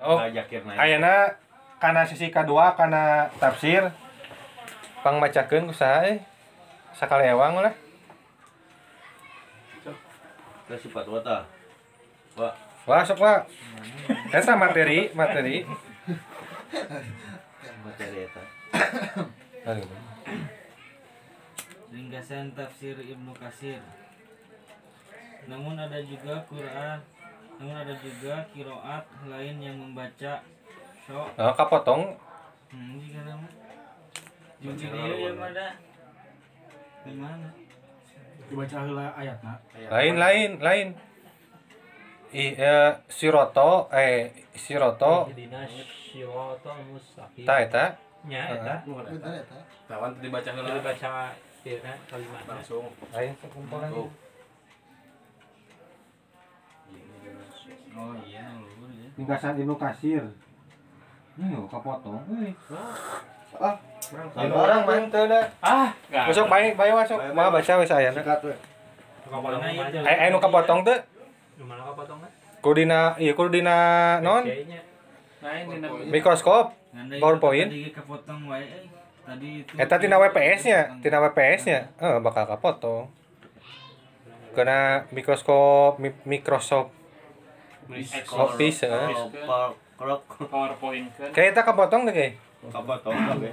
Oh, naik. Ayana karena sisi kedua karena tafsir pangmacakeun ku saha eh. Sakali ewang lah. Kita sifat wata. Wah, Wah, sok Pak. Eta materi, materi. materi eta. Aduh. Ringkasan tafsir Ibnu Kasir. Namun ada juga Quran, namun ada juga kiroat lain yang membaca syok. Oh, kapotong Hmm, jika nama. Juga dia yang ada. Di mana? dibaca heula ayatna lain lain lain. I, eh, siroto eh siroto Dina syirata mustaqim. ta eta Nya eta. Tawan tadi baca Jadi heula baca tina kalimatnya. langsung. lain sekumpulan. Oh iya, luhur ya. Tingkasan Ibnu Kasir. Ini oh, kapotong. Euy. Ah, orang main teu da. Ah, Masuk baik baik masuk. Mah baca Mana itu? aja. Eh anu kapotong teu Gimana kapotongnya? kudu dina ieu kudu dina non di mikroskop. PowerPoint. Kepotong wae. eh. Tadi itu. Eta tina WPS-nya, tina WPS-nya. Eh bakal kapotong. Kena mikroskop mi- Microsoft Office eh. Krok. PowerPoint kan. Kayak eta kapotong deh kayak. Kapotong oke.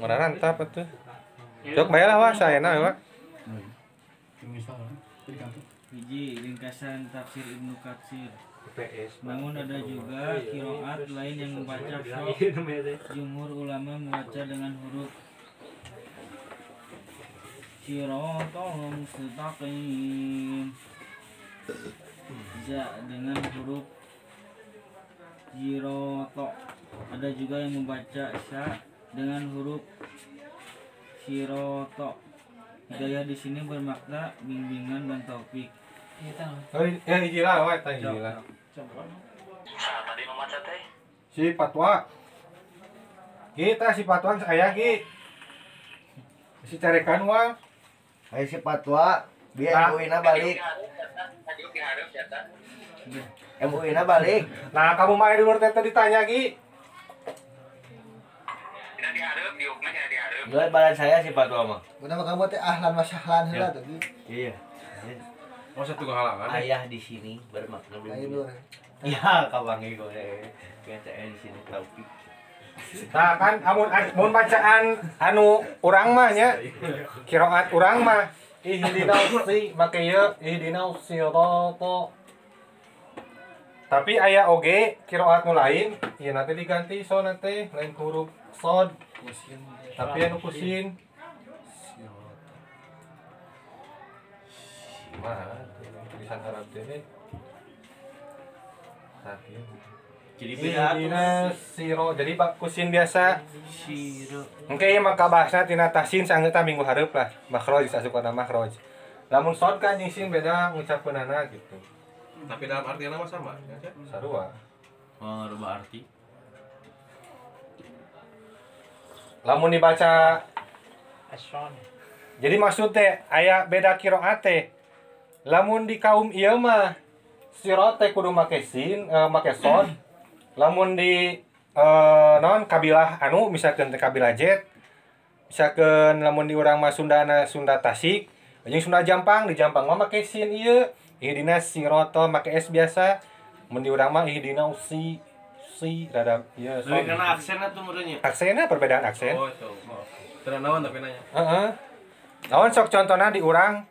Mana rantap atuh. Jok bae lah wah saya di kantor Hiji ringkasan tafsir Ibnu Katsir. PS. Namun ada juga kiroat lain yang membaca. Iya namanya teh. Jumhur ulama membaca dengan huruf Sirotol mustaqim Ja dengan huruf Jiroto Ada juga yang membaca Sya dengan huruf Siroto Hidayah di sini bermakna bimbingan dan taufik. Oh, eh hiji lah wah eta hiji lah. Si Patwa. Kita si Patwa saya ki. Si carekan wah. Ayo si patwa, biar Ah. MUI na balik. MUI na balik. Nah, kamu main dulu teh ditanya ki. Lihat badan saya sifat wama. Kenapa kamu teh ahlan wa sahlan heula tuh. Gi? Iya. Oh satu kehalangan. Ayah di sini bermakna Ayo bimbingan. nur. Ya, kawangi gue. Kata di sini taufik. Nah, kan amun amun bacaan anu urang mah nya. Qiraat urang mah ihdina si ieu ihdina sirata. Tapi aya oge qiraat nu lain, ieu nanti diganti so nanti lain huruf sod. Tapi anu kusin. Mana tulisan Arab teh? Tapi Jadi beda Ihdina siro jadi bak kusin biasa. Siro. Oke ya maka bahasna tina tasin sangeeta minggu hareup lah. Makhroj asupana makhroj lamun sod kan jeung sin beda ngucapkeunana gitu. Tapi dalam artian nama sama. ya, sarua. Oh, rubah arti. lamun dibaca Ason. jadi maksud teh aya beda qiraat teh lamun di kaum ieu mah sirot teh kudu make sin eh, make sod lamun di eh, non kabilah anu misalkan kabilah jet misalkan lamun di urang mah Sundana Sunda Tasik jeung Sunda Jampang di Jampang mah make sin ieu ihdina siroto make s biasa mun di urang mah ihdina si si rada ieu Lebih karena aksennya tuh menurutnya. aksennya perbedaan aksen Oh itu. Naon tapi nanya. Heeh. Naon sok contohna di urang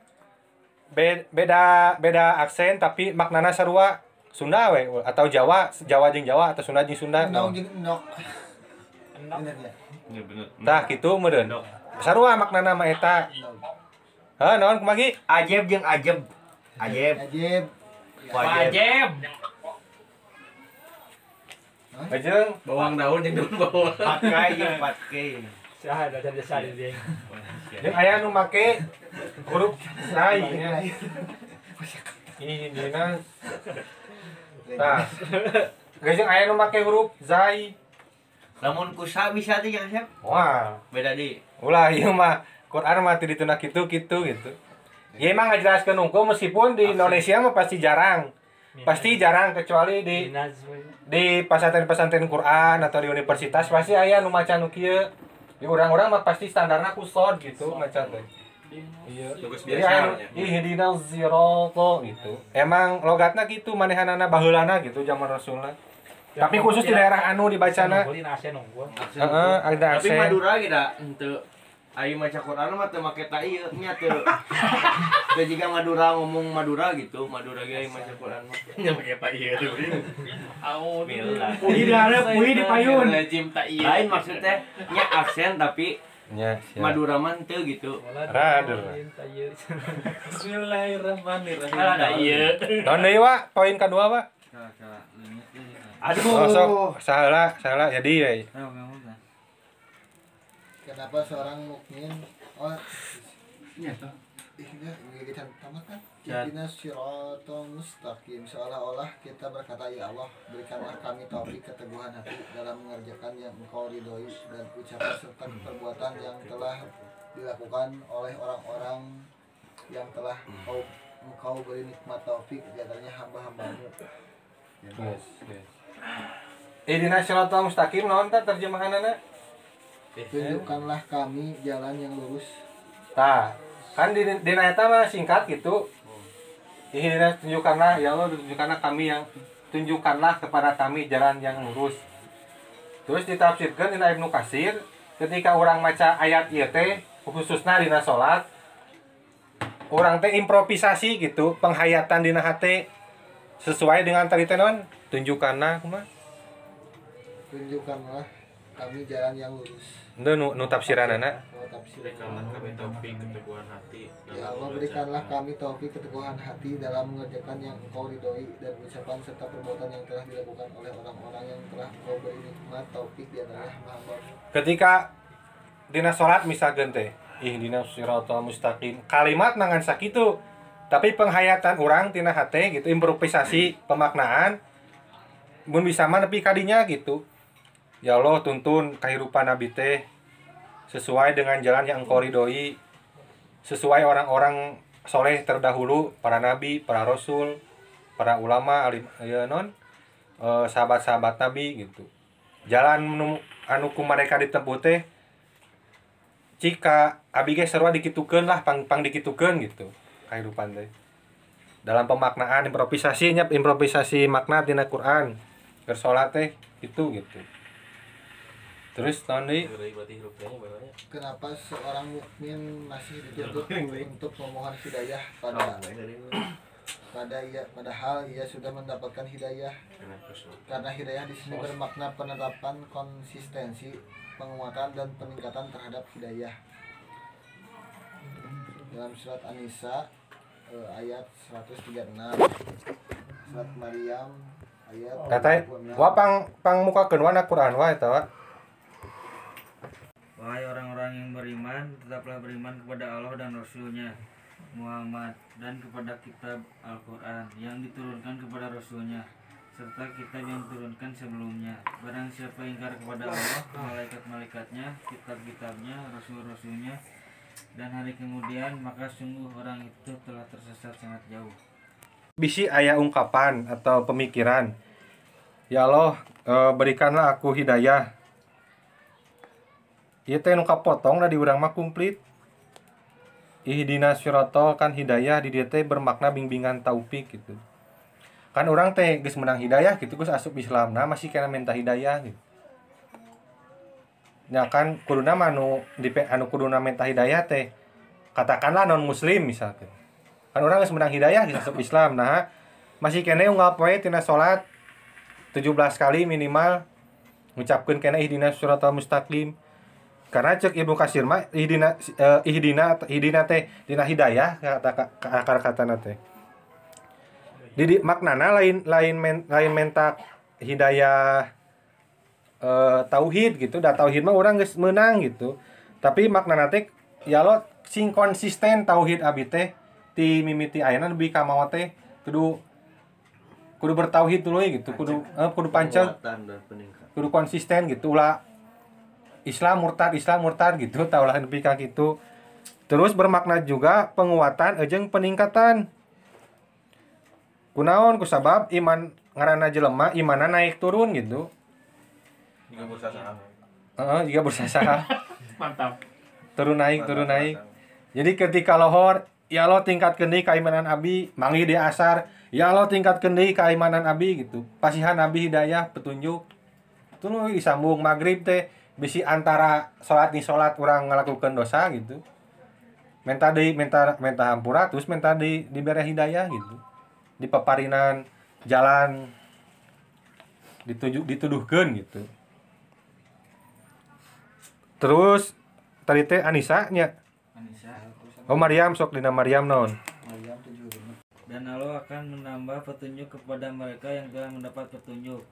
Be- beda beda aksen tapi maknana sarua Sunda we atau Jawa Jawa jeung Jawa atau Sunda jeung Sunda jeung. Bener ya. Iya. Tah kitu meureun. Sarua maknana mah eta. Heh naon kumagi? Ajeb jeung ajeb. Ajeb. Ajib. Wajib. Bajeng Bawang daun yang daun bawang. Pakai jeung patke. Sah ada tanda sari dia. jeung aya nu make huruf sai nya. Ih dina. Tah. Gajeng aya nu make huruf zai. Lamun kusa bisa teh jeung Asep. Wah, Beda di. ulah ieu mah Quran mah teu dituna kitu kitu gitu. Ya emang ngajelaskeun unggul meskipun di Indonesia mah pasti jarang. pasti jarang kecuali di di pesantren-pesantren Quran atau di universitas pasti aya nu maca nu kieu di orang-orang mah pasti standarnya kusod gitu maca teh iya. Biasa aya nya. ihdina zirata gitu. Emang logatna gitu manehanana baheulana gitu zaman rasulna tapi khusus di daerah anu dibacana heeh ada Tapi Madura kita henteu Aing maca Quran mah teu make ta ieu nya teu. Teu jika Madura ngomong Madura gitu, Madura ge aing maca Quran mah. Nya make ta ieu tuh. Au Puih di hareup, puih di payun. Lain maksudnya nya aksen tapi nya siap. Madura mah teu gitu. Rader. Bismillahirrahmanirrahim. Alah da ieu. Naon deui wa poin kedua wa deui. oh, sok salah salah jadi ya kan? Kenapa seorang mukmin oh Iya, toh. Ihna kita tamat kan? Ya. Ihdina siratal mustaqim. Seolah-olah kita berkata Ya Allah Berikanlah kami taufik keteguhan hati Dalam mengerjakan yang engkau ridhoi Dan ucapan serta perbuatan yang telah dilakukan oleh orang-orang Yang telah engkau, engkau beri nikmat taufik Di antaranya hamba-hambamu. Yes yes. Ihdina siratal mustaqim naon ta terjemahanana? Tunjukkanlah kami jalan yang lurus. Tah, kan di di eta mah singkat gitu. Ihdina tunjukkanlah ya Allah tunjukkanlah kami yang tunjukkanlah kepada kami jalan yang lurus. Terus ditafsirkan dina Ibnu Katsir ketika orang maca ayat ieu teh khususna dina salat orang teh improvisasi gitu, penghayatan dina hate sesuai dengan tadi non tunjukkanlah kumaha Tunjukkanlah kami jalan yang lurus Itu nu, nu tafsiranana Kalau tafsir Berikanlah kami taufik keteguhan hati. Ya Allah berikanlah kami taufik keteguhan hati dalam mengerjakan yang engkau ridhoi dan ucapan serta perbuatan yang telah dilakukan oleh orang-orang yang telah engkau beri nikmat taufik di antara hamba ketika dina salat misalkan teh ihdina siratal mustaqim. Kalimat nangan sakitu tapi penghayatan orang tina hate gitu improvisasi pemaknaan mun bisa mah nepi kadinya gitu ya Allah tuntun kehidupan nabi teh sesuai dengan jalan yang engkau ridhoi sesuai orang-orang soleh terdahulu para nabi para rasul para ulama alim ya non eh, sahabat-sahabat nabi gitu. Jalan nu anu ku mereka ditempuh teh jika abi ge sarua dikitukeun lah pang pang dikitukeun gitu kehidupan teh. Dalam pemaknaan improvisasi nya improvisasi makna tina Quran keur salat teh itu gitu terus hirupnya banyak. Kenapa seorang mukmin masih dituntut untuk memohon hidayah pada pada ia padahal ia sudah mendapatkan hidayah. Karena hidayah di sini bermakna penerapan konsistensi penguatan dan peningkatan terhadap hidayah. Dalam surat An-Nisa eh, ayat 136 surat Maryam ayat kata 26. wa pang pang mukakeun wana Quran wa eta wa Wahai orang-orang yang beriman, tetaplah beriman kepada Allah dan Rasulnya Muhammad dan kepada kitab Al-Quran yang diturunkan kepada Rasulnya serta kitab yang diturunkan sebelumnya. Barang siapa ingkar kepada Allah, malaikat-malaikatnya, kitab-kitabnya, rasul-rasulnya, dan hari kemudian, maka sungguh orang itu telah tersesat sangat jauh. bisi aya ungkapan atau pemikiran ya Allah eh, berikanlah aku hidayah Ieu teh nu kapotong da di urang mah komplit. Ihdina siratal kan hidayah di teh bermakna bimbingan taufik gitu. Kan orang teh geus menang hidayah gitu geus asup Islam nah masih kena minta hidayah gitu. Ya kan kuduna mah anu di anu kuduna minta hidayah teh katakanlah non muslim misalkan. Kan orang geus menang hidayah geus asup Islam nah masih kena unggal poe tina salat 17 kali minimal ngucapkeun kena ihdina siratal mustaqim karena cek Ibnu Kasir mah ihdina eh, ihdina ihdina teh dina hidayah kata akar kata teh. Di maknana lain lain men, lain mentak hidayah eh, tauhid gitu. Da tauhid mah orang geus menang gitu. Tapi maknana teh ya lo sing konsisten tauhid abi teh ti mimiti ayeuna lebih ka mawa teh kudu kudu bertauhid dulu gitu. Kudu eh, kudu pancel kudu konsisten gitu ulah Islam murtad Islam murtad gitu taulah nepi ka gitu terus bermakna juga penguatan ejeng peningkatan. Kunaon kusabab iman ngaranna jelema imanna naik turun gitu. Juga bursa saham. Heeh, jika bursa saham Mantap. turun naik turun naik. jadi ketika lohor ya Allah tingkat kendi keimanan abi manggil di asar. Ya Allah tingkat kendi keimanan abi gitu. Pasihan abi hidayah petunjuk. Itu nu disambung maghrib teh bisi antara sholat nih sholat orang ngelakukan dosa gitu. Menta deui menta menta hampura terus menta di diberi hidayah gitu. Di peparinan jalan dituju dituduhkeun gitu. Terus tadi teh Anissa nya? Anissa. Oh Maryam sok dina Maryam non. Maryam dan Allah akan menambah petunjuk kepada mereka yang telah mendapat petunjuk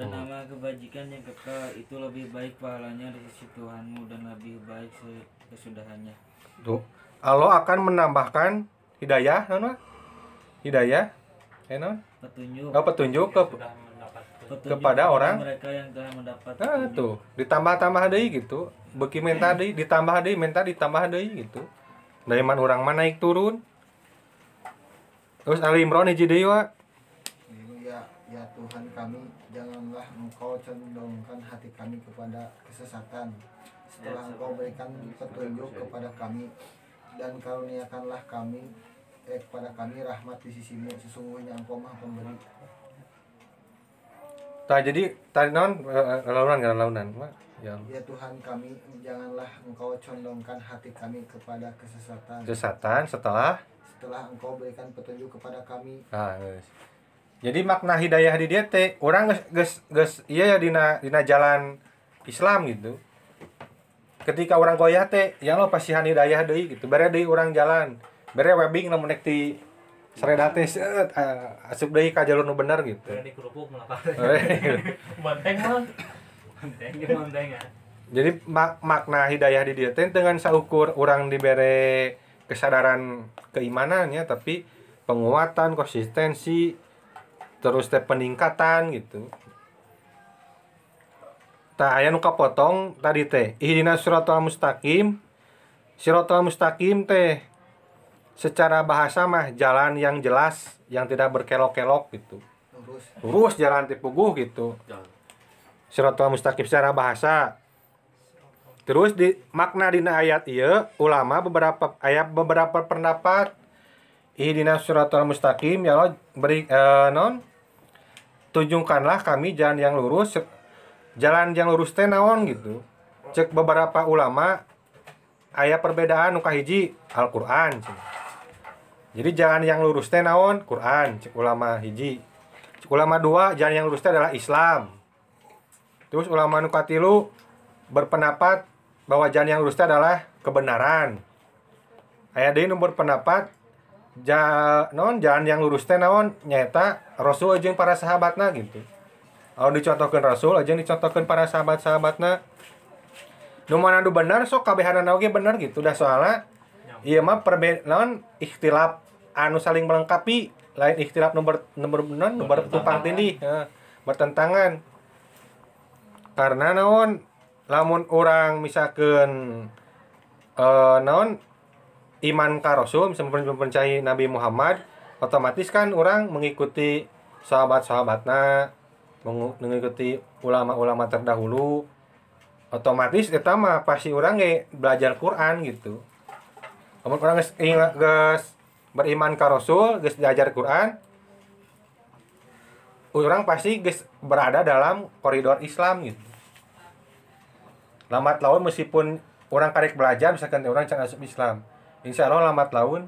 dan nama kebajikan yang kekal itu lebih baik pahalanya di sisi Tuhanmu dan lebih baik kesudahannya Tuh. Allah akan menambahkan hidayah non Wak? Hidayah eh non? petunjuk Oh, petunjuk ke petunjuk kepada orang. mereka yang telah mendapat Nah, petunjuk. tuh ditambah-tambah deui gitu. Beki menta deui ditambah deui menta ditambah deui gitu. Dari man urang mah naik turun. Terus Ali Imran hiji deui ya ya Tuhan kami engkau condongkan hati kami kepada kesesatan. Setelah engkau berikan petunjuk kepada kami dan karuniakanlah kami eh kepada kami rahmat di sisimu. Sesungguhnya engkau maha pemberi. Tah jadi tadi non eh, eh, launan kan launan. Ya. ya Tuhan kami janganlah engkau condongkan hati kami kepada kesesatan. Kesesatan setelah? Setelah engkau berikan petunjuk kepada kami. Nah, geus. Jadi makna hidayah di dia teh orang geus geus geus iya ya dina dina jalan Islam gitu. Ketika orang goyah teh yang lo pasihan hidayah deui gitu. Bare deui orang jalan. Bare webbing lamun nek ti sereda teh seuet ah, asup deui ka jalur nu bener gitu. Berani kerupuk melapar. Heuh. Banteng mah. Banteng di banteng ya. Jadi mak makna hidayah di dia teh dengan saukur orang dibere kesadaran keimanannya tapi penguatan konsistensi terus teh peningkatan gitu. Tak aya nu kapotong tadi teh ihdina siratal mustaqim. Siratal mustaqim teh secara bahasa mah jalan yang jelas yang tidak berkelok-kelok gitu. Lurus. Lurus jalan teh puguh gitu. Siratal mustaqim secara bahasa. Terus di makna dina ayat iya ulama beberapa ayat beberapa pendapat ihdina siratal mustaqim ya Allah beri eh, non tunjukkanlah kami jalan yang lurus jalan yang lurus teh naon gitu. Cek beberapa ulama ayat perbedaan nu hiji Al-Qur'an. Jadi jalan yang lurus teh Quran cek ulama hiji. Cek ulama dua jalan yang lurus adalah Islam. Terus ulama nu katilu berpendapat bahwa jalan yang lurus adalah kebenaran. Ayat deui nu berpendapat ja, non jalan yang lurus teh naon? Nyata Rasul jeung para sahabatna gitu. Kalau dicontohkan Rasul aja dicontohkan para sahabat-sahabatna. Nu mana nu bener sok kabehanana oge bener gitu dah soalnya. Iya mah perbe naon ikhtilaf. Anu saling melengkapi. Lain ikhtilaf nomor nomor non nomor tumpang tindih ya, bertentangan. Karena naon? Lamun orang misalkan eh naon iman ka Rasul misalnya mempercayai Nabi Muhammad otomatis kan orang mengikuti sahabat-sahabatna mengu- mengikuti ulama-ulama terdahulu. Otomatis eta mah pasti orang ge belajar Quran gitu. Lamun orang ingat geus beriman ka Rasul geus belajar Quran orang pasti geus berada dalam koridor Islam gitu. Lambat laun meskipun orang karek belajar misalkan orang can asup Islam insya Allah lambat laun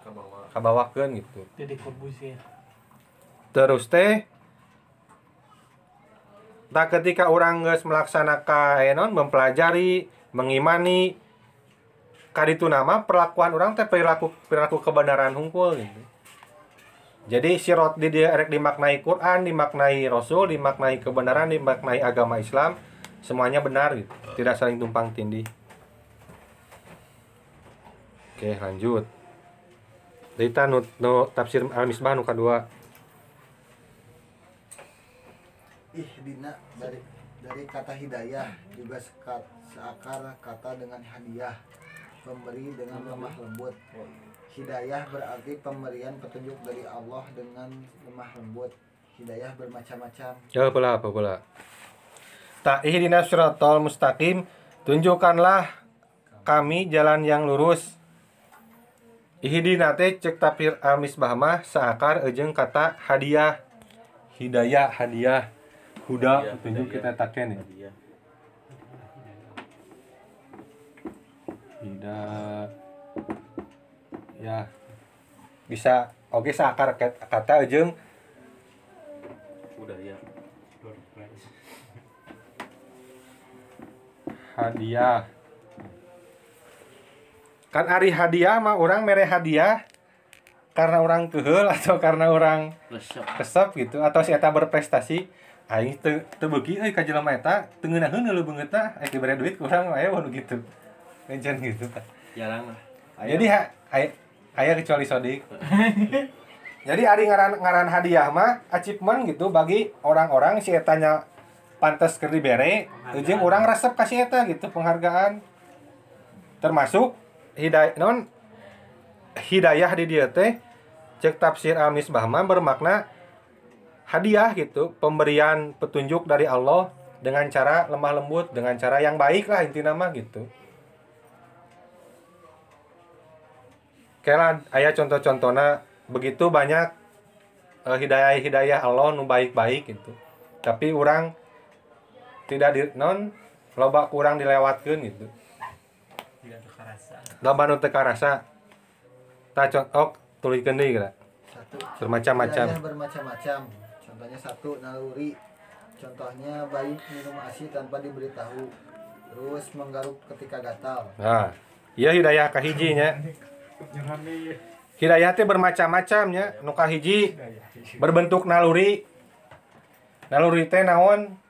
ke bawah kabawakeun gitu. Jadi Corbusier. terus teh tak ketika orang geus melaksanakan eh, non mempelajari mengimani kaditu nama perlakuan orang teh perilaku perilaku kebenaran hungkul gitu. Jadi sirot di dia rek dimaknai Quran dimaknai Rasul dimaknai kebenaran dimaknai agama Islam semuanya benar gitu. Tidak saling tumpang tindih oke lanjut Dita nu, nu tafsir al-misbah nu kedua ihdina dari dari kata hidayah juga sekat, seakar kata dengan hadiah pemberi dengan lemah lembut Hidayah berarti pemberian petunjuk dari Allah dengan lemah lembut. Hidayah bermacam-macam. Ya pula apa pula. Tak ihdinas siratal mustaqim, tunjukkanlah kami jalan yang lurus. Ihdina teh cek tapir al-misbah mah seakar ejeng kata hadiah. Hidayah, hadiah. Huda petunjuk kita taken ya. Iya. Hida ya bisa oke seakar kat- kata ejeng Udah ya. hadiah kan ari hadiah mah orang mere hadiah karena orang kehel atau karena orang Resep. gitu atau si eta berprestasi. Aing teu teu beuki euy ka jelema eta teu ngeunaheun heula beungeutna aya dibere duit ku urang aya waduh gitu. Encen gitu. Jarang lah. jadi ha, aya aya kecuali sodik. Jadi ari ngaran ngaran hadiah mah achievement gitu bagi orang-orang si etanya pantas keur dibere jeung orang resep kasih eta gitu penghargaan. Termasuk hidayah non hidayah di dia teh cek tafsir al-misbah mah bermakna hadiah gitu pemberian petunjuk dari Allah dengan cara lemah lembut dengan cara yang baik lah inti nama gitu Kela ayah contoh-contohnya begitu banyak eh, hidayah-hidayah Allah nu baik-baik gitu. Tapi orang tidak di non loba kurang dilewatkan gitu. Nu teu karasa. Ta contoh deui geura. Satu. Bermacam-macam. Bermacam-macam. Contohnya satu naluri. Contohnya bayi minum ASI tanpa diberitahu. Terus menggaruk ketika gatal. Nah, iya hidayah kahiji nya. Hidayah teh bermacam-macam nya. Nu kahiji berbentuk naluri. Naluri teh naon?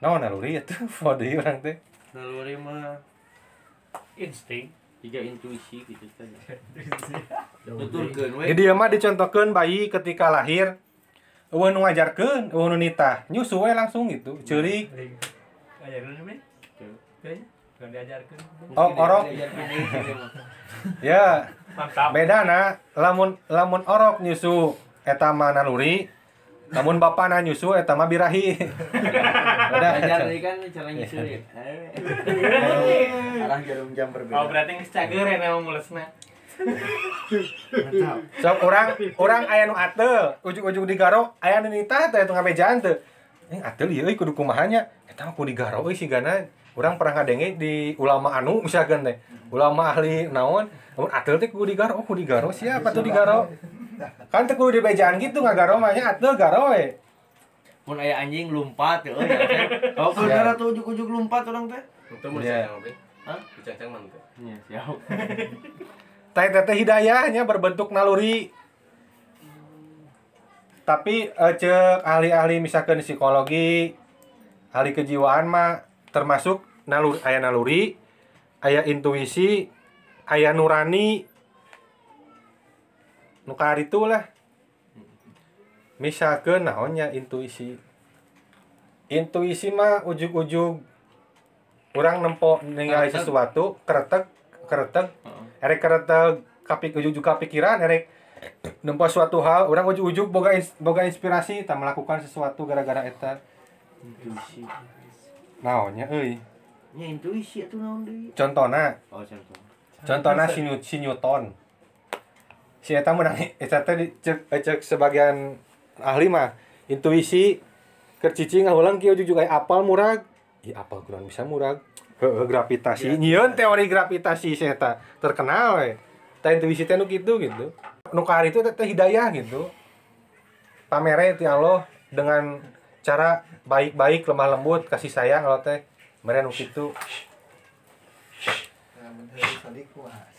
Naon naluri itu? Fode urang teh. Naluri mah Insting. Tiga intuisi gitu kan. Tuturkeun we. Jadi mah dicontohkan bayi ketika lahir eueuh nu ngajarkeun, eueuh nu nitah, nyusu we langsung gitu, ceurik. Kayaknya. Kan diajarkan. Oh, orok. Ya, Mantap. beda na lamun lamun orok nyusu eta mah naluri, lamun bapana nyusu eta mah birahi. Beda. Ajar deui kan cara nyusuin. Arah jarum jam Oh berbeda. berarti geus cager ya nama mulesna. So orang orang aya nu atel, ujug-ujug digaro aya nu nitah teh itu ngabejaan teh. Ini atel ieu euy kudu kumaha nya? Eta mah kudu digaro euy sigana Urang pernah ngadenge di ulama anu misalkan teh. Ulama ahli naon, namun atel teh kudu digaro, oh kudu digaro siapa tuh digaro? Kan teh kudu dibejaan gitu ngagaro mah nya atel garo we. Mun aya anjing lumpat euy. Oh, bener tuh ujug-ujug lumpat orang teh. Itu mau Iya. dicacang teh. Hah? Dicacang mana teh? Iya, siap. Teh teh hidayahnya berbentuk naluri. Tapi eh, cek ahli-ahli misalkan psikologi, ahli kejiwaan mah termasuk naluri aya naluri, aya intuisi, aya nurani. Nu itu lah. Misalkan naonnya intuisi. Intuisi mah ujug-ujug orang nempo ningali sesuatu, keretek, keretek, Heeh. erek keretek kapik ujug kapikiran erek nempo suatu hal orang ujug-ujug boga ins- boga inspirasi tak melakukan sesuatu gara-gara eta Intuisi. naonnya euy Nya intuisi atuh naon deui? contohna Oh, contoh. contohna si, si Newton si eta menang eta teh cek eh, cek sebagian ahli mah intuisi kercicing ulang kieu ujug aya apal murag. Ih, apal kurang bisa murag. Heeh, gravitasi. Nyieun teori gravitasi si eta terkenal we. Tah intuisi teh nu kitu gitu. Nu itu teh hidayah gitu. Pamere ti Allah dengan cara baik-baik lemah lembut kasih sayang kalau teh. Mere nu kitu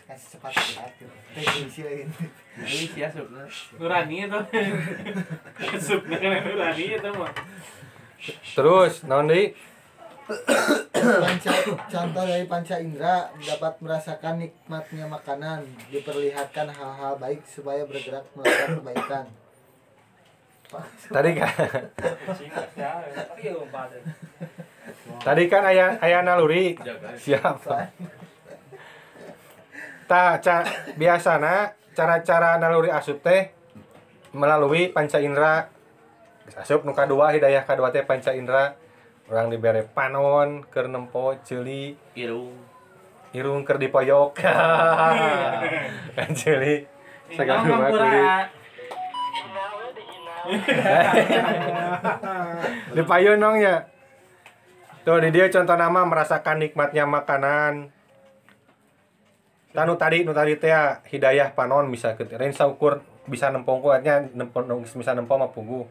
Kasih lain. Intuisi asupna. Nurani itu. Supnya kan nurani itu mah. terus deui Panca, contoh dari panca indera dapat merasakan nikmatnya makanan, diperlihatkan hal-hal baik supaya bergerak melakukan kebaikan. tadi kan ya. Ya tadi kan aya aya naluri Jaga. siapa ta ca biasana cara-cara naluri asup teh melalui panca indera. Asup nu kadua hidayah kadua teh panca indera. Orang dibere panon keur nempo ceuli irung. irung keur dipoyok. Kan ceuli sagala Ngomong kuli pura. di payun dong ya. Tuh di dia contoh nama merasakan nikmatnya makanan Tanu tadi nu tadi teh ya, hidayah panon bisa ke lain saukur bisa nempong kuatnya nempong bisa nempong mah punggu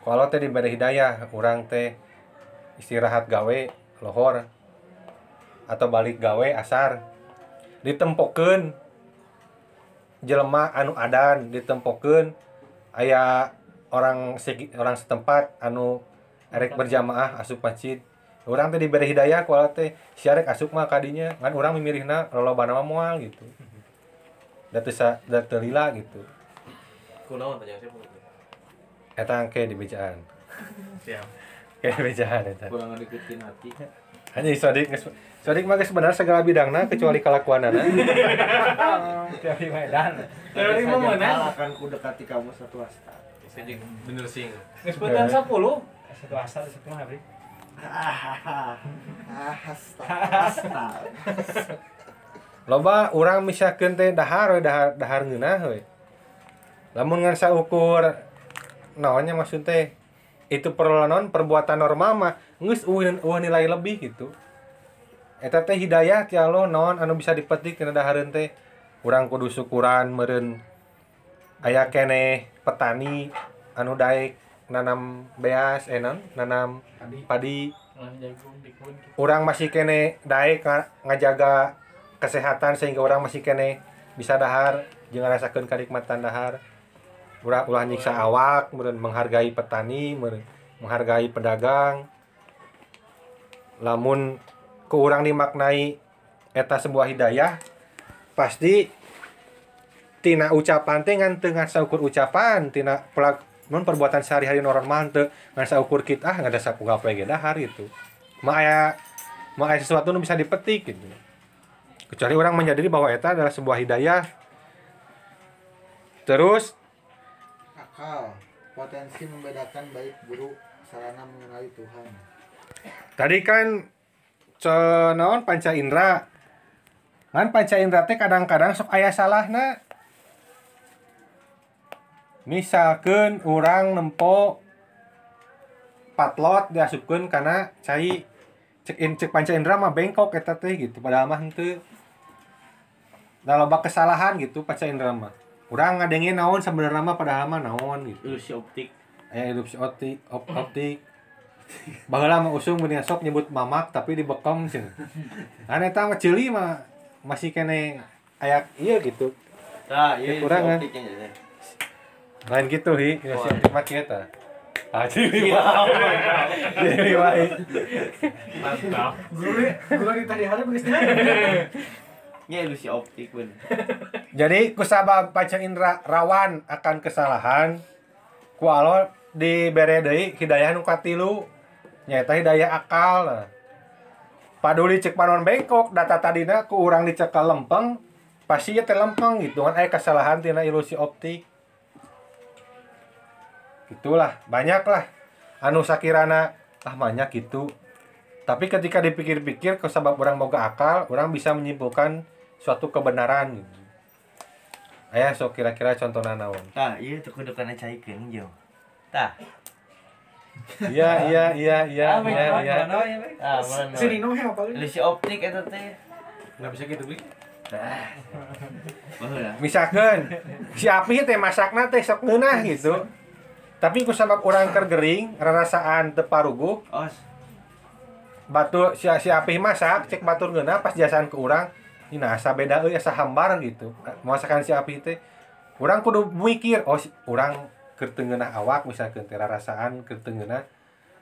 kalau teh diberi hidayah orang teh istirahat gawe lohor atau balik gawe asar. Ditempokeun jelema anu adan ditempokeun aya orang segi, orang setempat anu erek berjamaah asup masjid orang teh diberi hidayah ku teh syarek asup mah kadinya kan orang memilihna lolobana mah moal gitu da teu sa da teu lila gitu Kunaon tanya siapa? eta ke di bejaan Siap. ke di bejaan eta kurang deketin hati hanya sodik sodik mah benar segala bidangna kecuali kelakuanana Dari Medan. Dari Saja mana? akan ku dekati kamu satu juga bener sing. Geus beutan 10. Satu asal satu mah loba orang misahkan teh dahar dahar dahar ngeunah we. Lamun ngan ukur naonnya maksud teh? Itu perlanon perbuatan normal mah ngus uang nilai lebih gitu. Eta teh hidayah ti Allah naon anu bisa dipetik tina dahareun teh? Urang kudu syukuran meureun aya keneh petani anu daek. Nanam beas eh non nanam padi. Lan jagung di kebun. orang masih kene daek nga- ngajaga kesehatan sehingga orang masih kene bisa dahar. Jeung ngarasakeun kanikmatan dahar. Ulah ulah nyiksa awak meureun menghargai petani meureun menghargai pedagang. Lamun ku urang dimaknai eta sebuah hidayah pasti tina ucapan teh ngan teu ngan saukur ucapan tina pelak non perbuatan sehari-hari normal teu ngan saukur kita ah nggak ada sapu dahar gitu mah aya mah aya sesuatu nu bisa dipetik gitu. Kecuali orang menyadari bahwa eta adalah sebuah hidayah. Terus akal potensi membedakan baik buruk sarana mengenali Tuhan. tadi kan ce- naon panca indera. Kan panca indera teh kadang-kadang sok aya salahna misalkan orang nempo patlot diasupkeun karena cai cek in cek panca indera mah bengkok eta teh gitu. Padahal mah henteu da loba kesalahan gitu panca indera mah. Urang ngadengin naon sebenarnya mah padahal mah naon gitu. Ilusi optik. Aya erupsi optik op, optik. Baheula mah usung mun sok nyebut mamak tapi dibekom cenah kan eta mah ceuli mah masih kene aya iya gitu. Nah iya ilusi Kurang, kan? Jadi lain gitu hi. Ilusi optik mah kieu tah ah ceuli mah hi. Mantap. Guru guru di tadi hari geus ya ilusi optik bener jadi kusabab panca indera rawan akan kesalahan. Ku Allah dibere deui hidayah nu katilu. Nyaeta hidayah akal. Paduli cek panon bengkok data tadina ku urang dicekal lempeng. Pasti ya teh lempeng gitu kan. Aya kesalahan tina ilusi optik itulah banyak lah anu sakirana ah banyak gitu tapi ketika dipikir-pikir kesebab orang boga akal orang bisa menyimpulkan suatu kebenaran gitu. Ayah so kira-kira contoh naon? Tah iya tuh kudu kana caikeun jo. Tah. Iya iya iya iya iya iya. ah mana Sini no apa ilusi optik eta teh. Nggak bisa gitu, Bli. baheula misalkan si api teh masakna teh sok ngeunah gitu tapi ku sabab urang keur gering rarasaan teu paruguh os. batu si, si api masak cek batur ngeunah pas jasaan ke urang ini asa beda euy asa hambar gitu. Masakan si api teh urang kudu mikir oh si, teu ngeunah awak misalkan keur teu ngeunah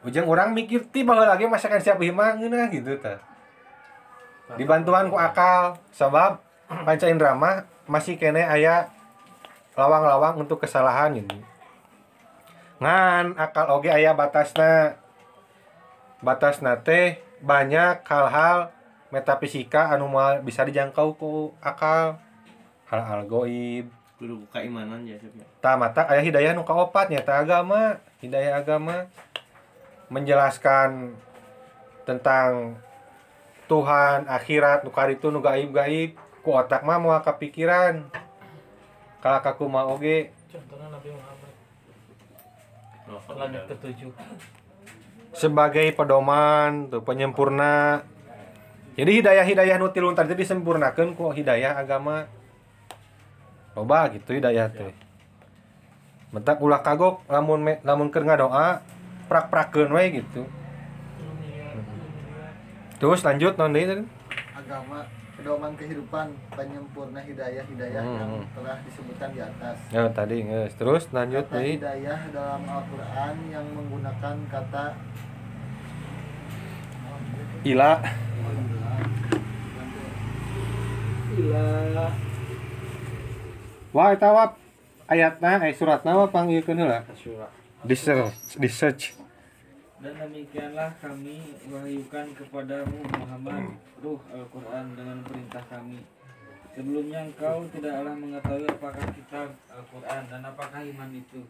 ujung urang mikir ti baheula lagi masakan si api mah ngeunah gitu tah dibantuan ku akal sebab panca indera mah masih kene aya lawang-lawang untuk kesalahan ini ngan akal oge aya batasna. Batasna teh banyak hal-hal metafisika anu moal bisa dijangkau ku akal. Hal hal goib kudu keimanan ya Sep, ya. ta mata aya hidayah nu kaopat nyata agama hidayah agama. Menjelaskan tentang Tuhan akhirat nu karitu nu gaib gaib ku otak mah moal kepikiran kalau kaku mah oge. Contohnya langit ketujuh. sebagai pedoman tuh penyempurna. Jadi hidayah-hidayah nu tadi disempurnakeun ku hidayah agama. Loba gitu hidayah teh. Mentak ulah kagok lamun me, lamun keur ngadoa prak-prakeun we gitu. Terus lanjut non deui agama pedoman kehidupan penyempurna hidayah hidayah Hmm. yang telah disebutkan di atas. Ya tadi geus terus lanjut kata deui hidayah dalam Al-Quran yang menggunakan kata ila. Ilah wah eta wap ayatna eh suratna mah panggilkeun heula di search di search Dan demikianlah kami wahyukan kepadamu Muhammad ruh Al-Quran dengan perintah kami. Sebelumnya engkau tidaklah mengetahui apakah kitab Al-Quran dan apakah iman itu.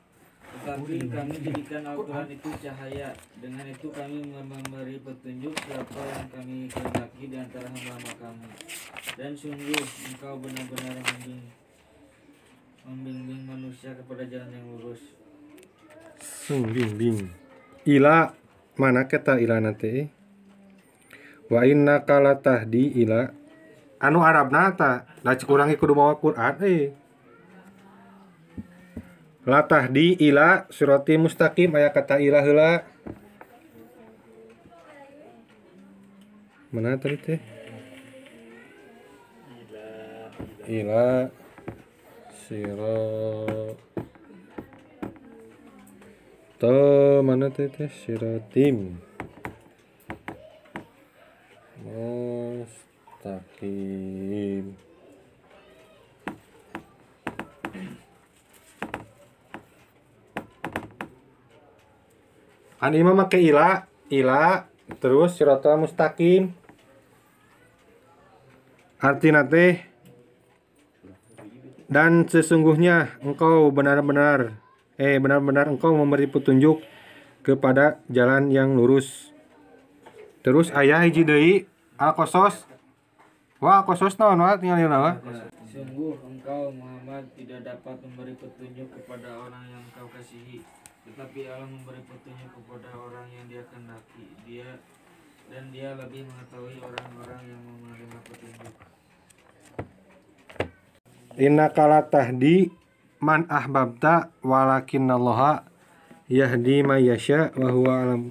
Tetapi kami jadikan Al-Quran itu cahaya. Dengan itu kami memberi petunjuk siapa yang kami kehendaki di antara hamba-hamba kami. Dan sungguh engkau benar-benar membimbing Membimbing manusia kepada jalan yang lurus. Sung bing bing. Ila mana kata ila nanti? Wa inna kala tahdi ila anu Arabna ta da kurangi kudu mawa Quran eh. La tahdi ila surati mustaqim aya kata ila heula. Mana tadi teh? Ila sirat To mana teh teh siratim. Mustaqim. Kan imam make ila, ila terus siratal mustaqim. Artinya teh dan sesungguhnya engkau benar-benar eh benar-benar engkau memberi petunjuk kepada jalan yang lurus. Terus ayah hiji deui Al-Qasas. Wah, Al-Qasas naon wah tinggal naon? Sungguh engkau Muhammad tidak dapat memberi petunjuk kepada orang yang kau kasihi Tetapi Allah memberi petunjuk kepada orang yang dia kehendaki Dia dan dia lebih mengetahui orang-orang yang menerima petunjuk Inna kala tahdi man ahbabta walakinallaha yahdi may yasha wa huwa alam.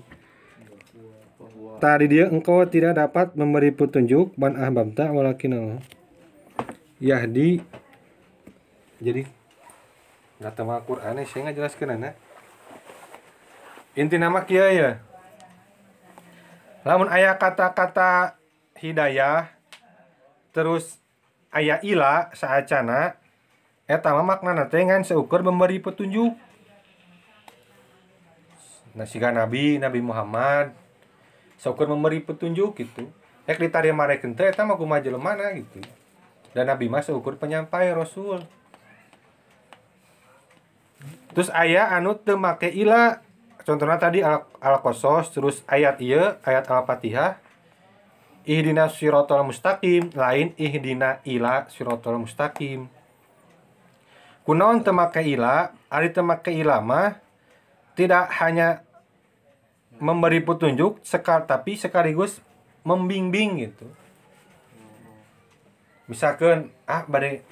Tadi dia engkau tidak dapat memberi petunjuk man ahbabta walakinallah yahdi. Jadi nggak tahu Al-Quran saya nggak jelaskan anak inti nama kia ya. Lamun ayat kata-kata hidayah terus aya ila saacana eta mah maknana teh ngan seukur memberi petunjuk. Nah nabi nabi Muhammad seukur memberi petunjuk gitu. Ek ditarimarekeun teh eta mah jelemana gitu. Dan nabi mah seukur penyampai rasul. Terus aya anu teu make ila. Contohnya tadi al, al qasas terus ayat ieu ayat al-fatihah. Ihdina siratal mustaqim lain ihdina ila siratal mustaqim kunaon teu make ila ari teu make ila mah tidak hanya memberi petunjuk sekal tapi sekaligus membimbing gitu misalkan ah bade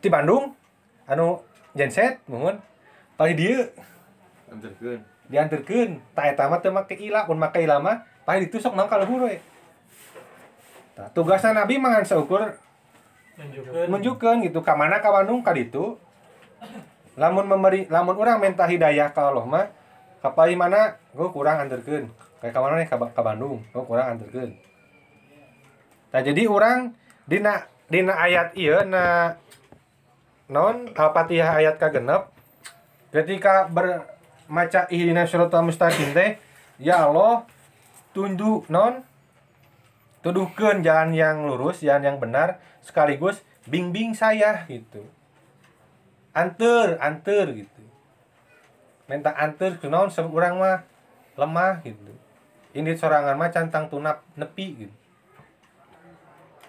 di Bandung anu genset mohon paling dia Anterkeun. diantarkeun tak eta mah teu make ila mun make ila mah paling ditu sok mangkal luhur we Tah, tugasna nabi mangan seukur Menunjukkan. Gitu. Ka mana ka Bandung? Ka ditu. Lamun memberi lamun urang minta hidayah ka Allah mah ka paling mana? Gua kurang anterkeun kayak ka mana nih? Ka Bandung. Gua kurang anterkeun nah jadi orang dina dina ayat ieu na non Al-Fatihah ayat kagenep ketika bermaca ihdina syiratal mustaqim teh ya Allah tunjuk non tuduhkan jalan yang lurus jalan yang benar sekaligus bimbing saya gitu. Anter anter gitu. Minta anter ke naon orang mah lemah gitu. Ini sorangan mah cantang tunap nepi gitu.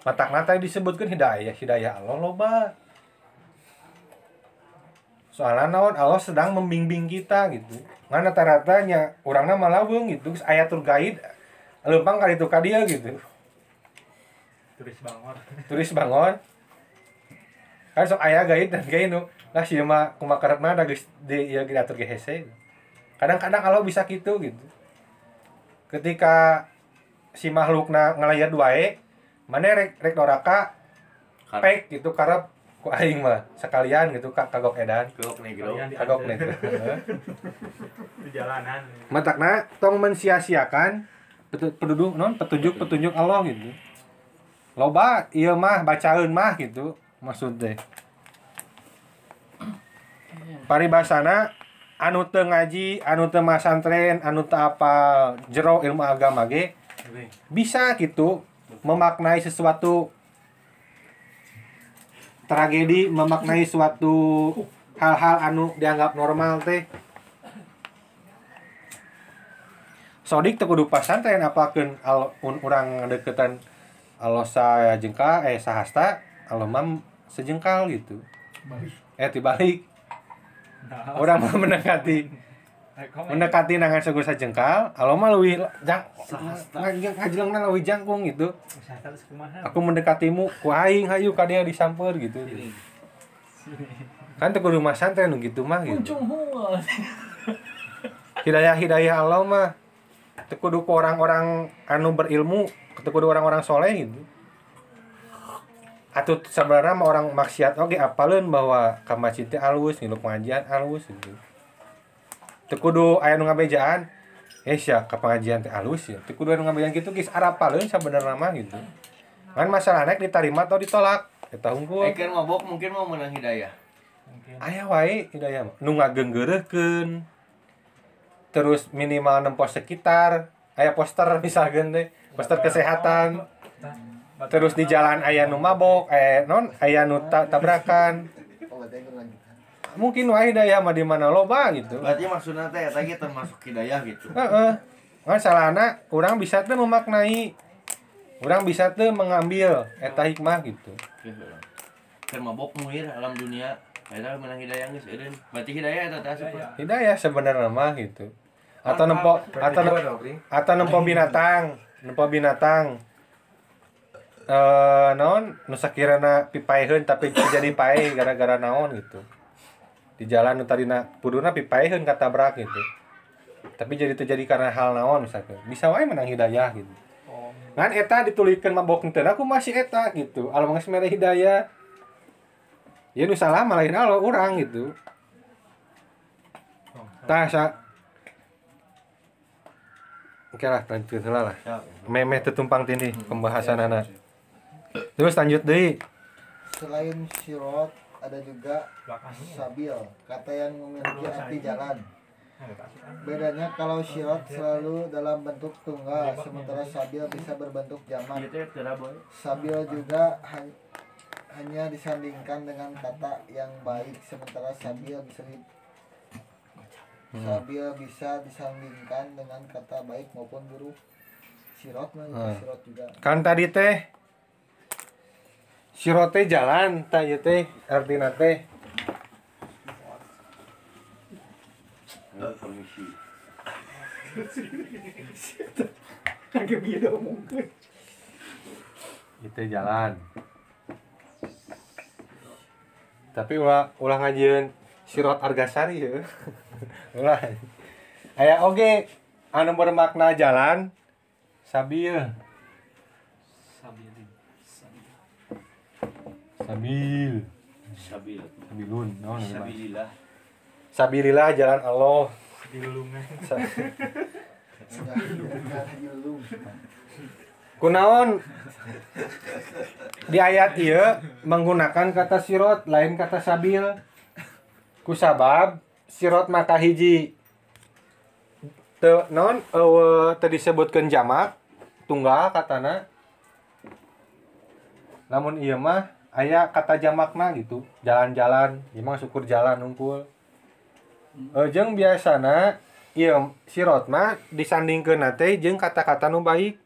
Matak nata disebutkan hidayah hidayah Allah loba. Soalnya naon Allah sedang membimbing kita gitu. Ngan rata-ratanya orangnya malah gitu. Geus aya tur guide lempang kali itu dia gitu turis bangor. Turis bangun kan sok aya guide dan guide nu. Lah sih mah kumakarepna da geus di ieu diatur ge hese kadang-kadang Allah bisa gitu gitu. Ketika si makhlukna ngalayat wae mana rek rek doraka pek gitu karep ku aing mah sekalian gitu kak kagok edan. Kok negro. Kagok nih di jalanan. Matakna tong mensia-siakan petu- penduduk non petunjuk petunjuk Allah gitu loba iya mah bacaun mah gitu maksudnya. Paribasana anu teu ngaji anu teu masantren anu teu apal jero ilmu agama ge bisa gitu memaknai sesuatu tragedi memaknai suatu hal-hal anu dianggap normal teh. Sodik teu kudu pasantren apakeun al un deketan alosa jengkal eh sahasta alomam sejengkal gitu. Eh tibalik. Nah. Orang mah mendekati. Mendekati nangan segur sajengkal aloma leuwih jang ngajengna leuwih jangkung gitu. Aku mendekatimu ku aing hayu ka dia disamper gitu. Kan teu kudu mah santren nu gitu mah gitu. Hidayah hidayah Allah mah teu kudu ku orang-orang anu berilmu teu kudu orang-orang soleh gitu. Atau sebenarnya mah orang maksiat oke apaleun bahwa ka masjid teh alus ngilu pengajian alus gitu. Teu kudu aya nu ngabejaan eh sia ka pengajian teh alus ya. Teu kudu anu ngabejaan gitu geus arapaleun sabenerna mah gitu. Kan masalahnya diterima atau ditolak eta hungkul Eh kan mabok mungkin mau menang hidayah. aya wae hidayah mah. Nu terus minimal nempos sekitar aya poster misalkan teh poster kesehatan. Terus di jalan aya nu mabok eh non aya nu ta- tabrakan. Mungkin wae hidayah mah di mana loba gitu. Berarti maksudnya teh ge termasuk hidayah gitu. heeh. Kan salahna urang bisa teh memaknai urang bisa teh mengambil eta hikmah gitu. Kan mabok muir alam dunia. Eta menang hidayah geus eureun. Berarti hidayah eta teh asup. hidayah sebenarnya mah gitu. Atau nempo atau atau nempo binatang nempo binatang. Eh naon? Nu sakirana pipaeheun tapi jadi pae gara-gara naon gitu. Di jalan nu tadina puduna pipaeheun katabrak gitu. Tapi jadi terjadi karena hal naon misalkan. Bisa wae menang hidayah gitu. Kan eta ditulikeun mabok teu aku masih eta gitu. Alam geus mere hidayah. Ya nu salah malah lain Allah urang gitu. Tah sa Oke lah, lanjut lah. Ya. Memeh tetumpang tini pembahasan anak. Terus lanjut deui. Selain sirot ada juga sabil, kata yang memiliki arti jalan. Bedanya kalau sirot selalu dalam bentuk tunggal, sementara sabil bisa berbentuk jamak. Boy. Sabil juga han- hanya disandingkan dengan kata yang baik, sementara sabil bisa di- sabil bisa disandingkan dengan kata baik maupun buruk. Sirot mah Hmm. sirot juga. Kan tadi teh sirote jalan, tah ieu teh artina teh permisi. itu jalan. Tapi ulah ulah ngajieun sirot argasari ya. Ulah. Aya oge anu bermakna jalan sabil. Sabilin. Sabil. Sabil. Sabilun, Bang? Sabilillah. Sabilillah jalan Allah. dilulungan Sa- Enggak, enggak ada jelum. Kunaon di ayat ieu menggunakan kata sirot lain kata sabil. Kusabab sirot maka hiji. Teu non eueuh teu disebutkeun jamak tunggal katana. Lamun iya mah aya kata jamakna gitu jalan-jalan mah syukur jalan unggul Eh, jeung biasana iya sirot mah disandingkeun teh jeung kata-kata nu baik.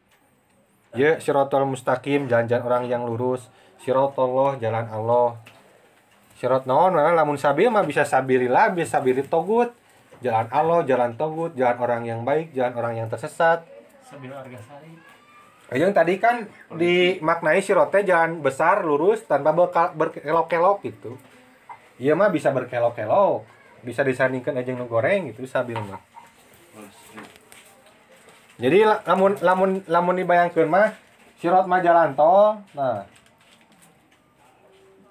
Ya sirotol mustaqim jalan-jalan orang yang lurus. Sirotollah jalan Allah sirot naon? Mah lamun sabil mah bisa sabilillah bisa sabili togut. Jalan Allah jalan togut. Jalan orang yang baik jalan orang yang tersesat. Sambil harga sari. yang tadi kan dimaknai sirotnya jalan besar lurus tanpa berkelok-kelok gitu. Iya mah bisa berkelok-kelok. Bisa disandingkan aja nu goreng gitu sabil mah. Jadi la- lamun lamun lamun dibayangkeun mah sirot mah jalan tol. Nah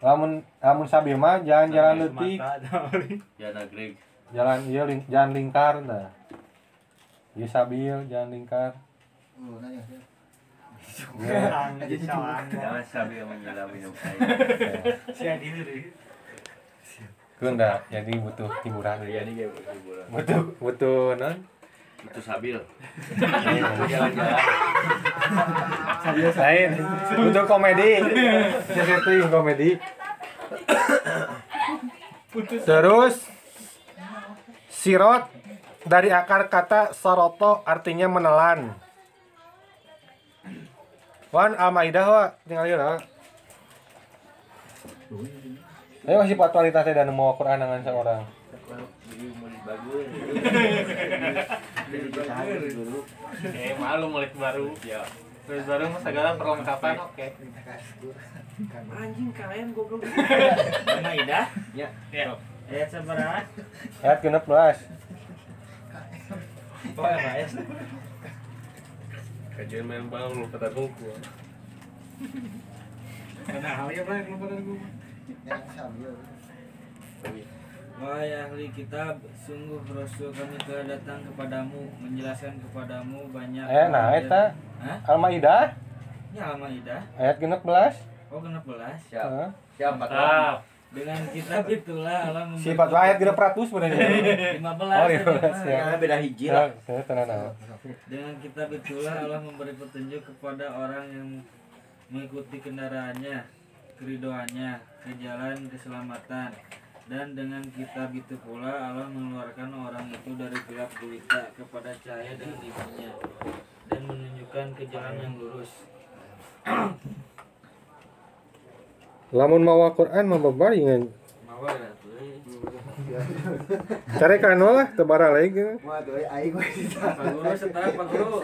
lamun lamun sabil mah jalan-jalan leutik Ya nagreg. jalan iya ling, jalan lingkar nah iya sabil jalan lingkar. Jadi. Kunda, jadi butuh hiburan ini kayak hiburan. butuh butuh non Itu sabil. Jalan-jalan. lain butuh komedi setting komedi terus sirot dari akar kata saroto artinya menelan wan al-maidah wa tinggal ya Ayo masih patualitasnya dan mau Quran dengan seorang. Jadi dulu. Eh, malu mulai baru. Ya. Terus baru segala perlengkapan oke. Anjing kalian goblok. Maidah Ya. Ya. ayat sabaraha Ayat genep belas. oh ayat Kajian main bang lu kata tungku. Karena hal ya Bang, lu pada gua. Yang sambil. Wahai ahli kitab, sungguh Rasul kami telah datang kepadamu menjelaskan kepadamu banyak Eh, nah eta? Al-Maidah Ya Al-Maidah. ayat genep belas. Oh genap belas. Siap. Heeh. Siap, Pak. Dengan kitab itulah Allah memberi Sifat ayat genep ratus sebenarnya. lima Oh, belas. lima belas, ya. Beda hiji lah. Saya tenang nah. Dengan kitab itulah Allah memberi petunjuk kepada orang yang mengikuti kendaraannya, keridoannya, ke jalan keselamatan. Dan dengan kitab itu pula Allah mengeluarkan orang itu dari gelap gulita kepada cahaya dengan imannya dan menunjukkan ke jalan yang lurus. Lamun mawa Quran mah bebaringan. Mawar ya tuh. Cari kanu lah tebara lagi. Wah, tuh aing gue Pak Guru setelah Pak Guru.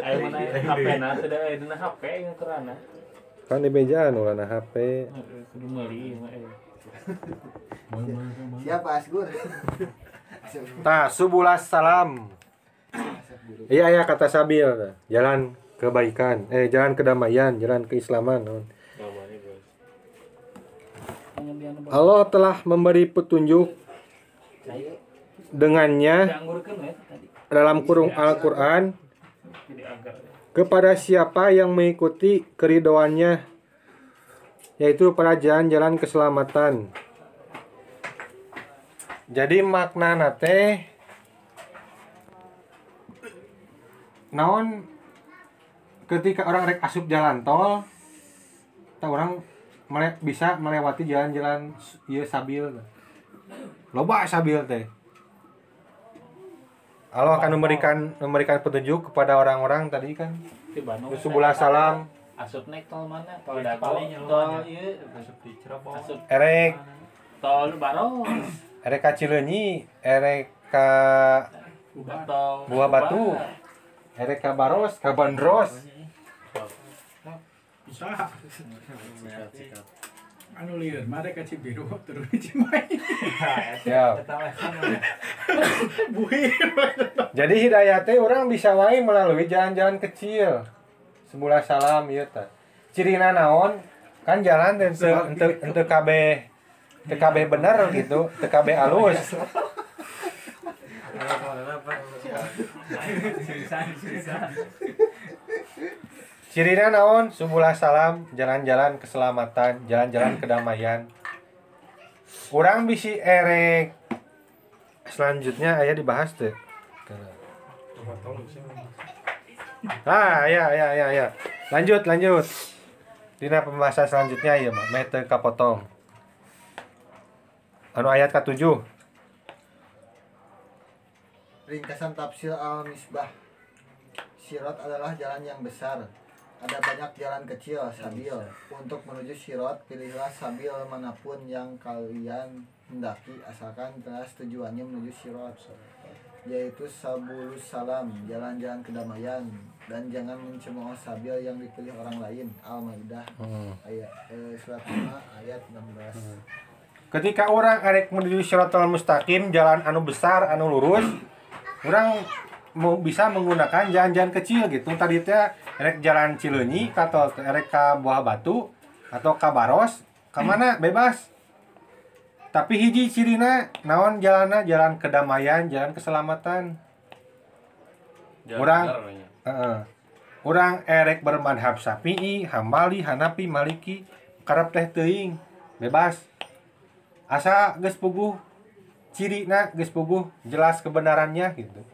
ayo mana HP na teh da dina HP yang kerana. Kan di bejaan ulana HP. Kudu meuli mah eh. Siapa Asgur? Tah, subulas salam. Iya, iya kata Sabil. Jalan kebaikan, eh jalan kedamaian, jalan keislaman. Allah telah memberi petunjuk dengannya dalam kurung Al-Quran kepada siapa yang mengikuti keridoannya yaitu pada jalan-jalan keselamatan. Jadi makna nate naon ketika orang rek asup jalan tol ta orang mele- bisa melewati jalan-jalan iya sabil loba sabil teh. Allah akan memberikan memberikan petunjuk kepada orang-orang tadi kan. Subulah salam Asup naik tol mana? Tol Dago. Tol ieu. Masuk di Cirebon. Asup erek tol Baros. erek ka Cileunyi erek ka Buah Batu. erek ka Baros ka Bandros Usaha. Anu lieur, mare ka Cibiru turun di Cimahi. siap jadi hidayah teh orang bisa wae melalui jalan-jalan kecil sebulan salam ieu teh cirina naon kan jalan ente ente ente kabeh teu kabeh bener gitu teu kabeh alus Cirina naon? Subulah salam, jalan-jalan keselamatan, jalan-jalan kedamaian. Orang bisi erek. Selanjutnya ayah dibahas tuh. Ah, ya, ya, ya, ya. Lanjut, lanjut. dina pembahasan selanjutnya ya mah meh teu kapotong. Anu ayat ke-7 Ringkasan tafsir al-misbah. Sirot adalah jalan yang besar. Ada banyak jalan kecil, sabil Untuk menuju sirot, pilihlah sabil mana pun yang kalian hendaki Asalkan jelas tujuannya menuju sirot Yaitu sabulus salam, jalan-jalan kedamaian Dan jangan mencemooh sabil yang dipilih orang lain. Al-Maidah Hmm. ayat eh, surat 5 ayat 16 ketika orang erek menuju Syiratal Mustaqim jalan anu besar anu lurus orang mau bisa menggunakan jalan-jalan kecil gitu. Tadi teh erek jalan Cileunyi atau erek ka Buah Batu atau ka Baros ke mana? Bebas tapi hiji cirina naon jalanna jalan kedamaian jalan keselamatan Jalan Orang-. Heeh. Orang erek bermadhab Syafi'i, Hambali, Hanafi, Maliki, karep teh teuing, bebas. Asa geus puguh cirina geus puguh jelas kebenarannya gitu.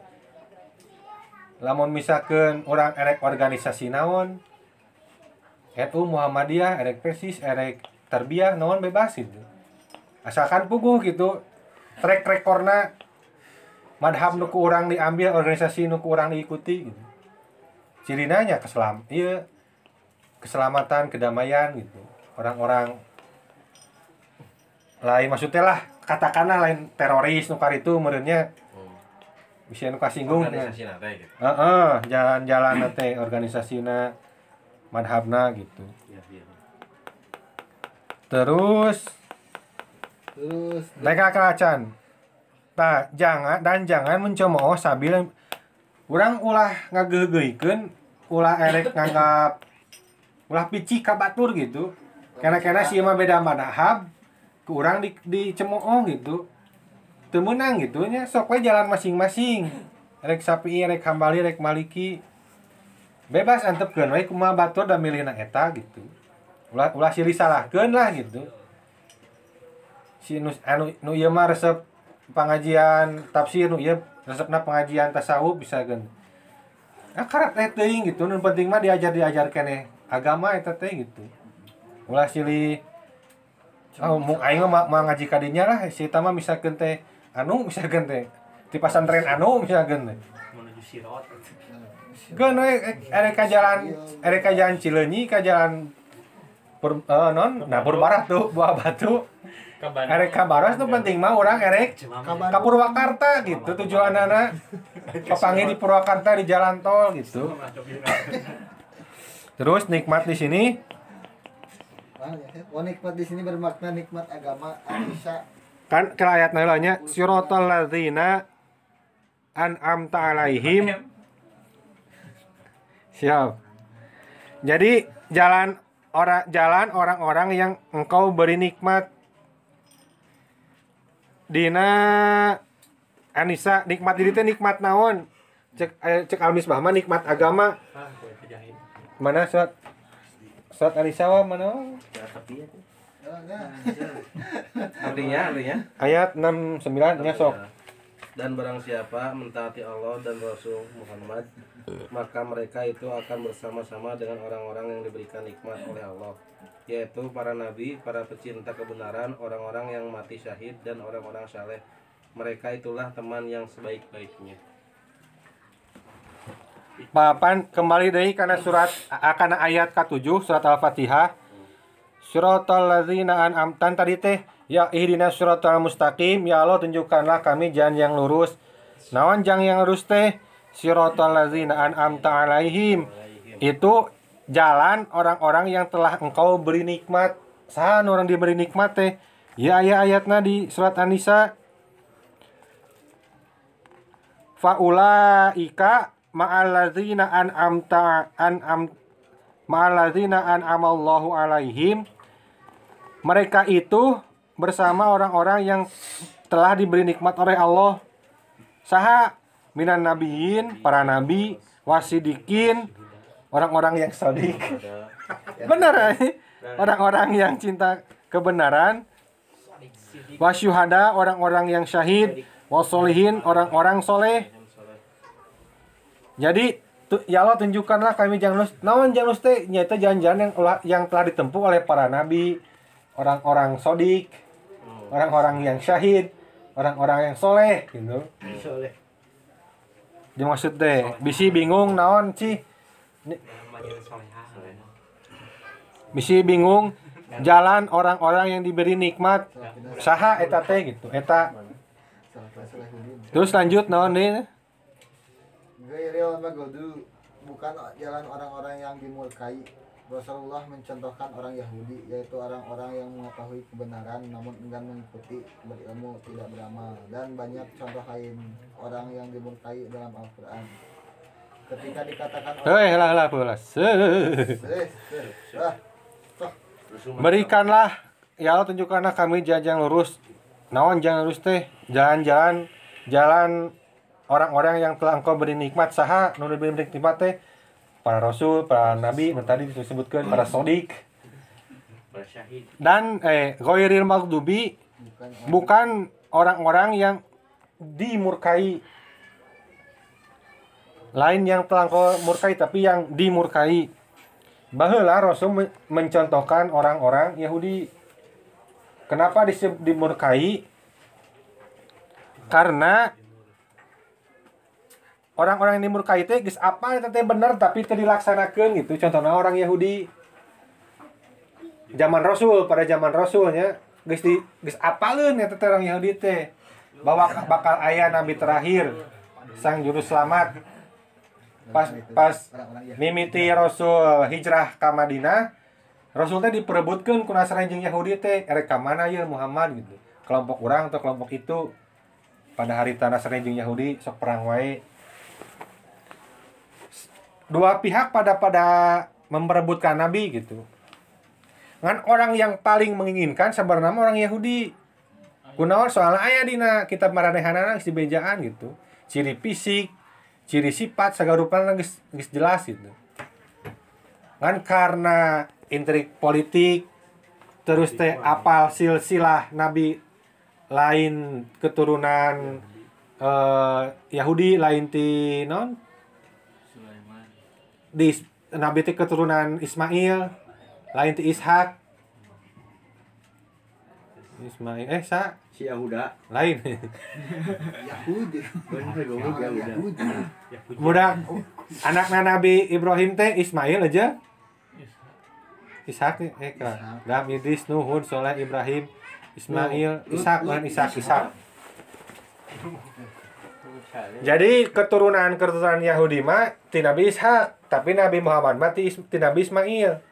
Lamun misalkan orang erek organisasi naon, NU Muhammadiyah, erek Persis, erek Tarbiyah, naon bebas gitu. Asalkan puguh gitu. Track recordna madhab nuku orang diambil organisasi nuku orang diikuti gitu cirinanya keselam iya keselamatan kedamaian gitu orang-orang lain maksudnya lah katakanlah lain teroris nukar itu menurutnya Hmm. bisa nu kasinggung Organisasi nate gitu. Jalan-jalan teh organisasina madhabna gitu Iya, iya. terus Terus mereka keracan nah jangan dan jangan mencemooh sabil orang ulah ngagegeuikeun ulah erek nganggap ulah pici ka batur gitu. Karena karena si mah beda madhab ke urang di dicemooh gitu. Teu meunang gitu nya sok jalan masing-masing. Rek sapi rek hambali rek maliki. Bebas antepkeun we kumaha batur da milihna eta gitu. Ulah ulah silih salahkeun lah gitu si nu anu nu ieu mah resep pengajian tafsir nu ieu resepna pengajian tasawuf bisa gen nah karat teh teuing gitu nu penting mah diajar diajar keneh agama eta teh gitu. Ulah silih oh mau aing mah ma- ngaji kadinya lah si eta mah misalkeun teh anu misalkeun teh. Di pesantren anu misalkeun teh. Menuju sirot. Geun we erek ka jalan erek ka jalan Cileunyi ka jalan Pur, eh, non nah Purbarah tuh buah batu erek ka Baros tuh penting mah orang erek. Ke Purwakarta gitu tujuan anak. Kepangi di Purwakarta di jalan tol gitu. Terus nikmat di sini? Nah, ya, oh, nikmat di sini bermakna nikmat agama Aisyah. Kan ke ayat nilainya siratal ladzina an'amta alaihim. Siap. Jadi jalan orang jalan orang-orang yang engkau beri nikmat dina Anissa nikmat diri teh nikmat naon? Cek eh, cek Almisbah mah nikmat agama. Ah mana surat? Surat Anissa wa mana. Artinya, artinya? Ayat 69 nya sok dan barang siapa mentaati Allah dan Rasul Muhammad maka mereka itu akan bersama-sama dengan orang-orang yang diberikan nikmat oleh Allah yaitu para nabi, para pecinta kebenaran, orang-orang yang mati syahid dan orang-orang saleh. Mereka itulah teman yang sebaik-baiknya. Papan kembali dari karena surat akan ayat ke-7 surat Al-Fatihah. Suratal ladzina an'amtan tadi teh ya ihdina suratal mustaqim ya Allah tunjukkanlah kami jalan yang lurus. Naon jalan yang lurus teh? Siratal ladzina an'amta alaihim. Itu jalan orang-orang yang telah engkau beri nikmat. Saha nu orang diberi nikmat teh? Ya aya ayatna di surat An-Nisa faulaika ma'alladzina an'amta an'am ma'alladzina an'amallahu alaihim mereka itu bersama orang-orang yang telah diberi nikmat oleh Allah saha minan nabiyin para nabi wasidikin orang-orang yang sodik benar eh? orang-orang yang cinta kebenaran. Wasyuhada orang-orang yang syahid. Wasolihin orang-orang soleh. Jadi tu, ya Allah tunjukkanlah kami jangan naon jangan teh? Nyata jalan-jalan yang yang telah ditempuh oleh para nabi. Orang-orang sodik. Orang-orang yang syahid. Orang-orang yang soleh gitu. Soleh. dia maksud teh bisi bingung naon sih bisi bingung jalan orang-orang yang diberi nikmat. Saha eta teh gitu eta. Terus lanjut naon nih? Bukan jalan orang-orang yang dimurkai. Rasulullah mencontohkan orang Yahudi yaitu orang-orang yang mengetahui kebenaran namun enggan mengikuti berilmu tidak beramal. Dan banyak contoh lain orang yang dimurkai dalam Al-Qur'an. Ketika dikatakan hei lah lah berikanlah ya Allah tunjukkanlah kami jalan yang lurus. Naon jalan lurus teh? Jalan-jalan jalan orang-orang yang telah engkau beri nikmat. Saha nu diberi nikmat teh? Para rasul para nabi tadi disebutkan para sodik. Dan eh ghairil maghdubi bukan orang-orang yang dimurkai lain yang telah engkau murkai tapi yang dimurkai Baheula Rasul men- mencontohkan orang-orang Yahudi. Kenapa disebut dimurkai? Karena orang-orang yang dimurkai teh geus apa teh bener tapi teu dilaksanakeun gitu. Contohnya orang Yahudi zaman Rasul pada zaman Rasulnya geus di geus apaleun eta teh orang Yahudi teh bahwa bakal aya nabi terakhir sang juru selamat pas pas orang-orang Yahudi. mimiti Rasul hijrah ke Madinah Rasul teh diperebutkeun ku Nasrani Yahudi teh erek ka mana ya Muhammad? gitu. Kelompok orang atau kelompok itu pada hari tanah Nasrani Yahudi sok perang wae. Dua pihak pada pada memperebutkan nabi gitu. Ngan orang yang paling menginginkan sebenarnya orang Yahudi. Kunaon soalnya aya dina kitab maranehanana geus dibejaan gitu. Ciri fisik ciri sifat sagarupana geus geus jelas gitu. Kan karena intrik politik terus teh apal silsilah nabi lain keturunan eh, Yahudi lain ti non? Sulaiman. Di nabi teh keturunan Ismail lain ti Ishak. Ismail eh sa Si Yahuda. lain Yahudi. Bener goblok Yahuda. Yahudi. mudah anaknya Nabi Ibrahim teh Ismail aja Ishak eh kan Gam Idris Nuhun Soleh Ibrahim Ismail Ishak kan Ishak Ishak jadi keturunan keturunan Yahudi mah ti Nabi Ishak tapi Nabi Muhammad mah ti, Nabi Ismail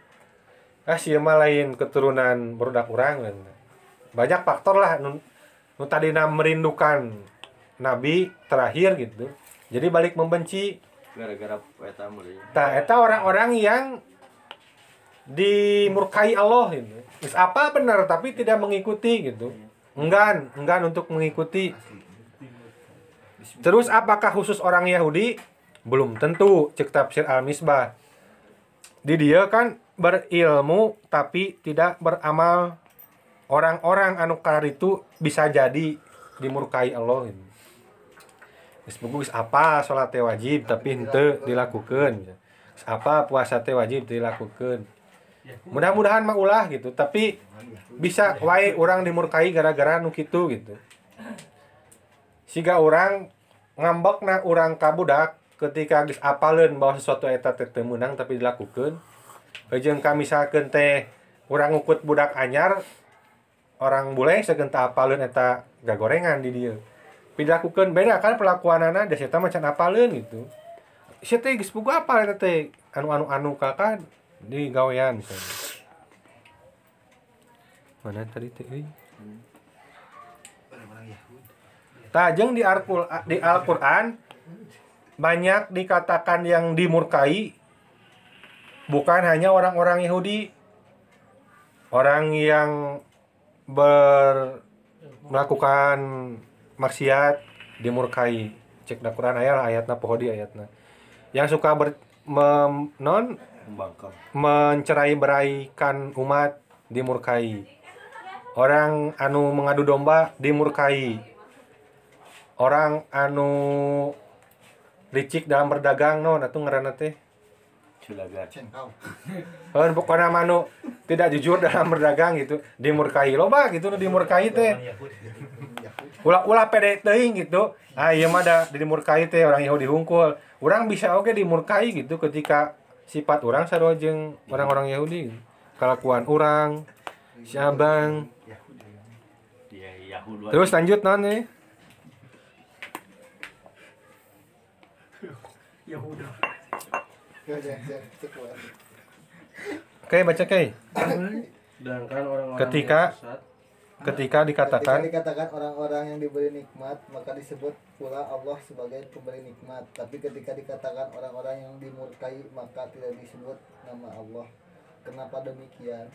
ah mah lain keturunan budak urang dan banyak faktor lah nu, tadina merindukan Nabi terakhir gitu jadi balik membenci Gara-gara eta. Nah, eta orang-orang yang dimurkai Allah gitu. Geus apa benar tapi tidak mengikuti gitu. Enggan, enggan untuk mengikuti. Terus apakah khusus orang Yahudi? Belum tentu, cek tafsir Al-Misbah. Di dia kan berilmu tapi tidak beramal. Orang-orang anu karar itu bisa jadi dimurkai Allah gitu. Geus apa salat teh wajib tapi henteu dilakukeun. Geus apa puasa teh wajib dilakukeun. Mudah-mudahan mah ulah gitu, tapi bisa wae orang dimurkai gara-gara nu kitu gitu. Siga orang ngambekna urang ka budak ketika geus apaleun bahwa sesuatu eta teh teu meunang tapi dilakukeun. Jeung ka misalkeun teh urang ngukut budak anyar orang bule sageun teu apaleun eta gagorengan di dieu. Dilakukan beda kan perlakuanana da eta macan apaleun gitu. Sia teh geus boga apal eta teh? Anu-anu anu kakak di gawean misalnya. Mana tadi teh euy? Tajeng di Al-Qur'an di Al-Qur'an banyak dikatakan yang dimurkai bukan hanya orang-orang Yahudi. Orang yang ber melakukan maksiat dimurkai. Cek da Quran aya lah ayatna poho di ayatna. Yang suka ber mem- non? Membangkang. mencerai beraikan umat dimurkai. Orang anu mengadu domba dimurkai. Orang anu licik dalam berdagang no atuh ngaranna teh Culaga. Cengkau. Heun pokona manu tidak jujur dalam berdagang gitu dimurkai loba gitu nu dimurkai teh ulah ulah pede teuing gitu ah ieu mah da dimurkai teh orang Yahudi hungkul urang bisa oge dimurkai gitu ketika sifat orang sarua jeung orang-orang Yahudi kelakuan orang si abang Dia Yahudi. terus lanjut non nih Yahuda. Ya, ya, ya, itu kuat. Oke baca kei Sedangkan orang-orang Ketika- yang sesat ketika Ketika dikatakan dikatakan orang-orang yang diberi nikmat, maka disebut pula Allah sebagai pemberi nikmat. Tapi ketika dikatakan orang-orang yang dimurkai, maka tidak disebut nama Allah. Kenapa demikian?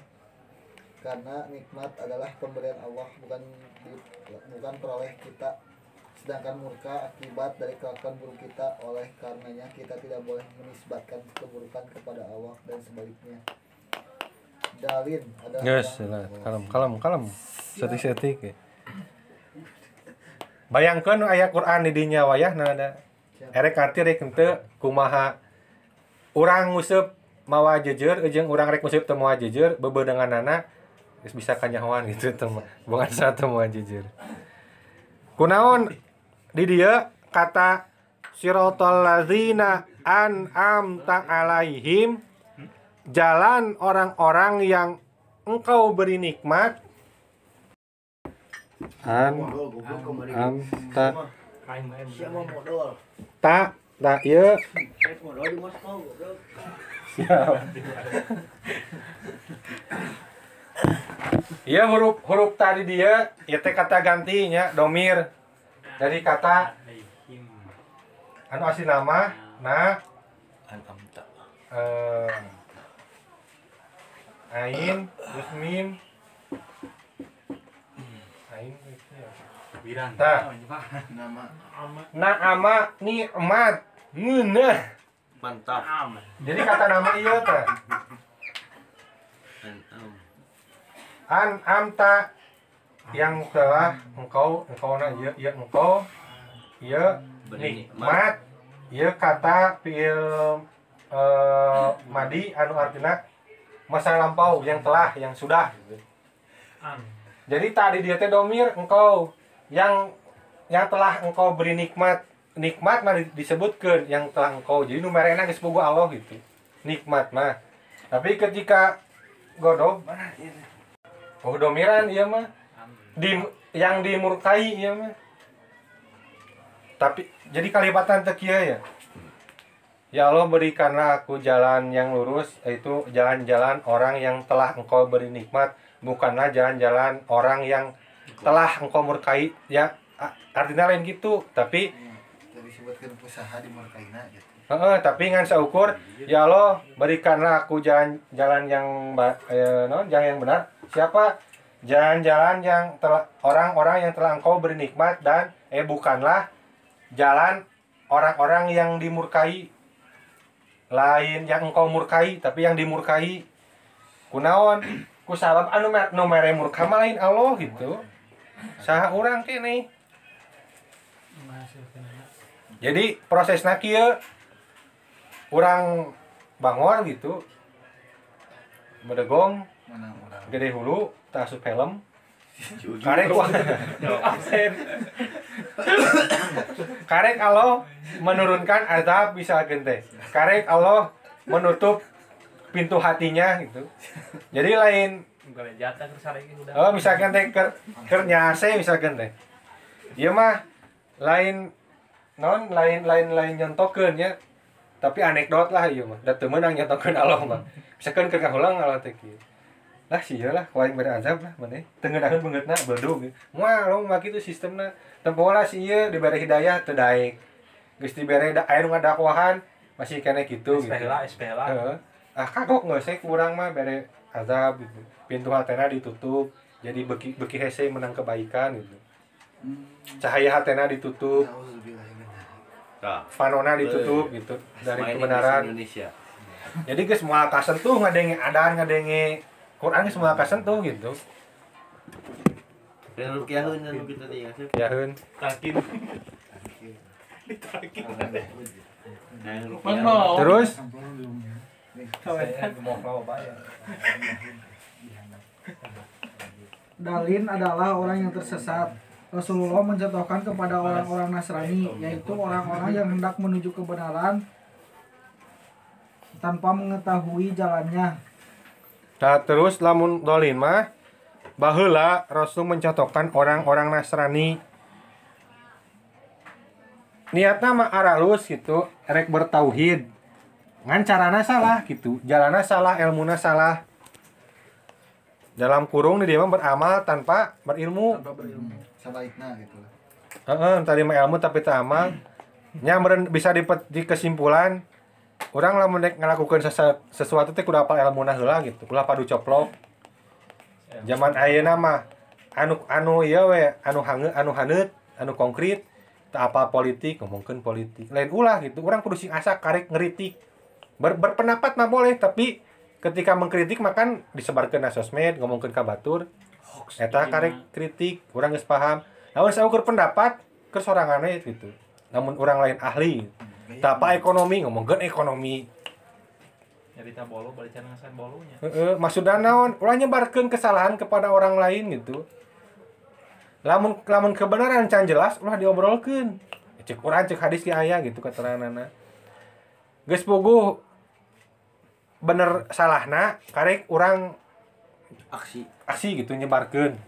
Karena nikmat adalah pemberian Allah, bukan di- bukan peroleh kita. Sedangkan murka akibat dari kelakuan buruk kita, oleh karenanya kita tidak boleh menisbatkan keburukan kepada Allah dan sebaliknya. Dalin adalah Yes, lah. kalem, kalem, kalem. Setik-setik. ya. Bayangkan ayat Quran di dinya wayah ada. Erek arti rek henteu kumaha urang nguseup mawa jejer jeung urang rek nguseup teu mawa jejer bebeundanganana geus bisa kanyahoan gitu teh mah. Bukan satu mawa jejer. Kunaon di dia kata siratal ladzina an'amta alaihim jalan orang-orang yang engkau beri nikmat an am ta Siapa modal? ta ta ieu Modal di Moskow. goblok. Iya huruf huruf tadi dia ya teh kata gantinya domir dari kata anu asli nama na An'amta. eh, ain terus mim ain itu ya. Wiran. Tah. nama na ama ni emat ngeunah Mantap. jadi kata nama iya teh an amta yang telah engkau engkau na iya iya engkau iya Beri nikmat iya kata fiil eh, madi anu artinya masa lampau yang telah yang sudah. Gitu. jadi tadi dia teh domir engkau yang yang telah engkau beri nikmat. Nikmat mah di- disebutkan yang telah engkau. Jadi numerena geus boga Allah gitu. Nikmat mah. Tapi ketika godog mana ieu teh? oh domiran iya mah di yang dimurkai iya mah. Tapi jadi kalibatan teu kieu ya? Ya Allah berikanlah aku jalan yang lurus Yaitu jalan-jalan orang yang telah engkau beri nikmat Bukanlah jalan-jalan orang yang telah engkau murkai Ya. Artinya lain gitu Tapi disebutkan usaha di Murkaina gitu. Heeh, tapi ngan saukur ya Allah berikanlah aku jalan jalan yang eh, non jalan yang benar. Siapa jalan-jalan yang telah orang-orang yang telah engkau beri nikmat dan eh bukanlah jalan orang-orang yang dimurkai. Lain yang engkau murkai tapi yang dimurkai kunaon? Ku sabab anu nu mere murka lain Allah gitu. Saha urang kene jadi proses kieu orang bangor gitu. Orang? Gede hulu tak asup helm. Karek wah. Karek Allah menurunkan azab bisa gente. Karek Allah menutup pintu hatinya gitu. Jadi lain. Oh misalkan teh ker ker nyase misalkan teh ieu mah lain non lain lain lain nyontokeun ya. Tapi anekdot lah ieu mah. Da teu meunang nyontokeun Allah mah. Misalkan keur kahulang Allah teh kieu lah sia lah kuaing bade azab lah maneh teu ngeunaheun beungeutna beudung moal lo mah kitu sistemna tempo lah si ieu dibere hidayah teu daek geus dibere da aya nu ngadakwahan masih kene kitu gitu. Espela, ah kagok nggak sih kurang mah bere azab gitu. Pintu hatena ditutup jadi beki beki hese menang kebaikan gitu. Cahaya hatena ditutup. Tah. fanona ditutup gitu dari kebenaran. Indonesia. jadi guys semua kasentuh ngadenge adaan ngadenge Quran geus semua kasentuh gitu Dan lu kiaheun dan lu kita ya Takin. Alhamdulillah. Terus Dalin adalah orang yang tersesat. Rasulullah mencontohkan kepada orang-orang Nasrani, yaitu orang-orang yang hendak menuju kebenaran tanpa mengetahui jalannya. Nah, terus lamun dolin mah baheula Rasul mencontohkan orang-orang Nasrani. Niatna mah aralus gitu rek bertauhid. Ngan carana salah gitu jalana salah ilmuna salah. Dalam kurung di dia mah beramal tanpa berilmu. Tanpa berilmu sebaiknya gitu lah. Heeh, tadi mah ilmu tapi tak amal. Nya bisa dipet di kesimpulan orang lah menek ngelakukan sesu- sesuatu teh kudu apal ilmuna heula gitu. Ulah padu coplok. Zaman ayeuna mah anu anu ieu we anu hange anu haneut anu konkret tak apa politik ngomongkeun politik. Lain ulah gitu. Orang kudu sing asa karek ngeritik. Ber, berpendapat mah boleh tapi ketika mengkritik makan disebarkan na sosmed ngomongkeun ka batur. Eta karek kritik orang geus paham. Namun saya ukur pendapat ke sorangannya gitu. Namun orang lain ahli. tak apa ekonomi ngomongkeun ekonomi Nyarita bolo balik can ngasan bolonya. Heeh, maksudna naon? Ulah nyebarkeun kesalahan kepada orang lain gitu. Lamun lamun kebenaran can jelas ulah diobrolkeun. Cek urang cek hadis ki aya gitu keteranganna. Geus puguh bener salahna karek urang aksi aksi gitu nyebarkeun.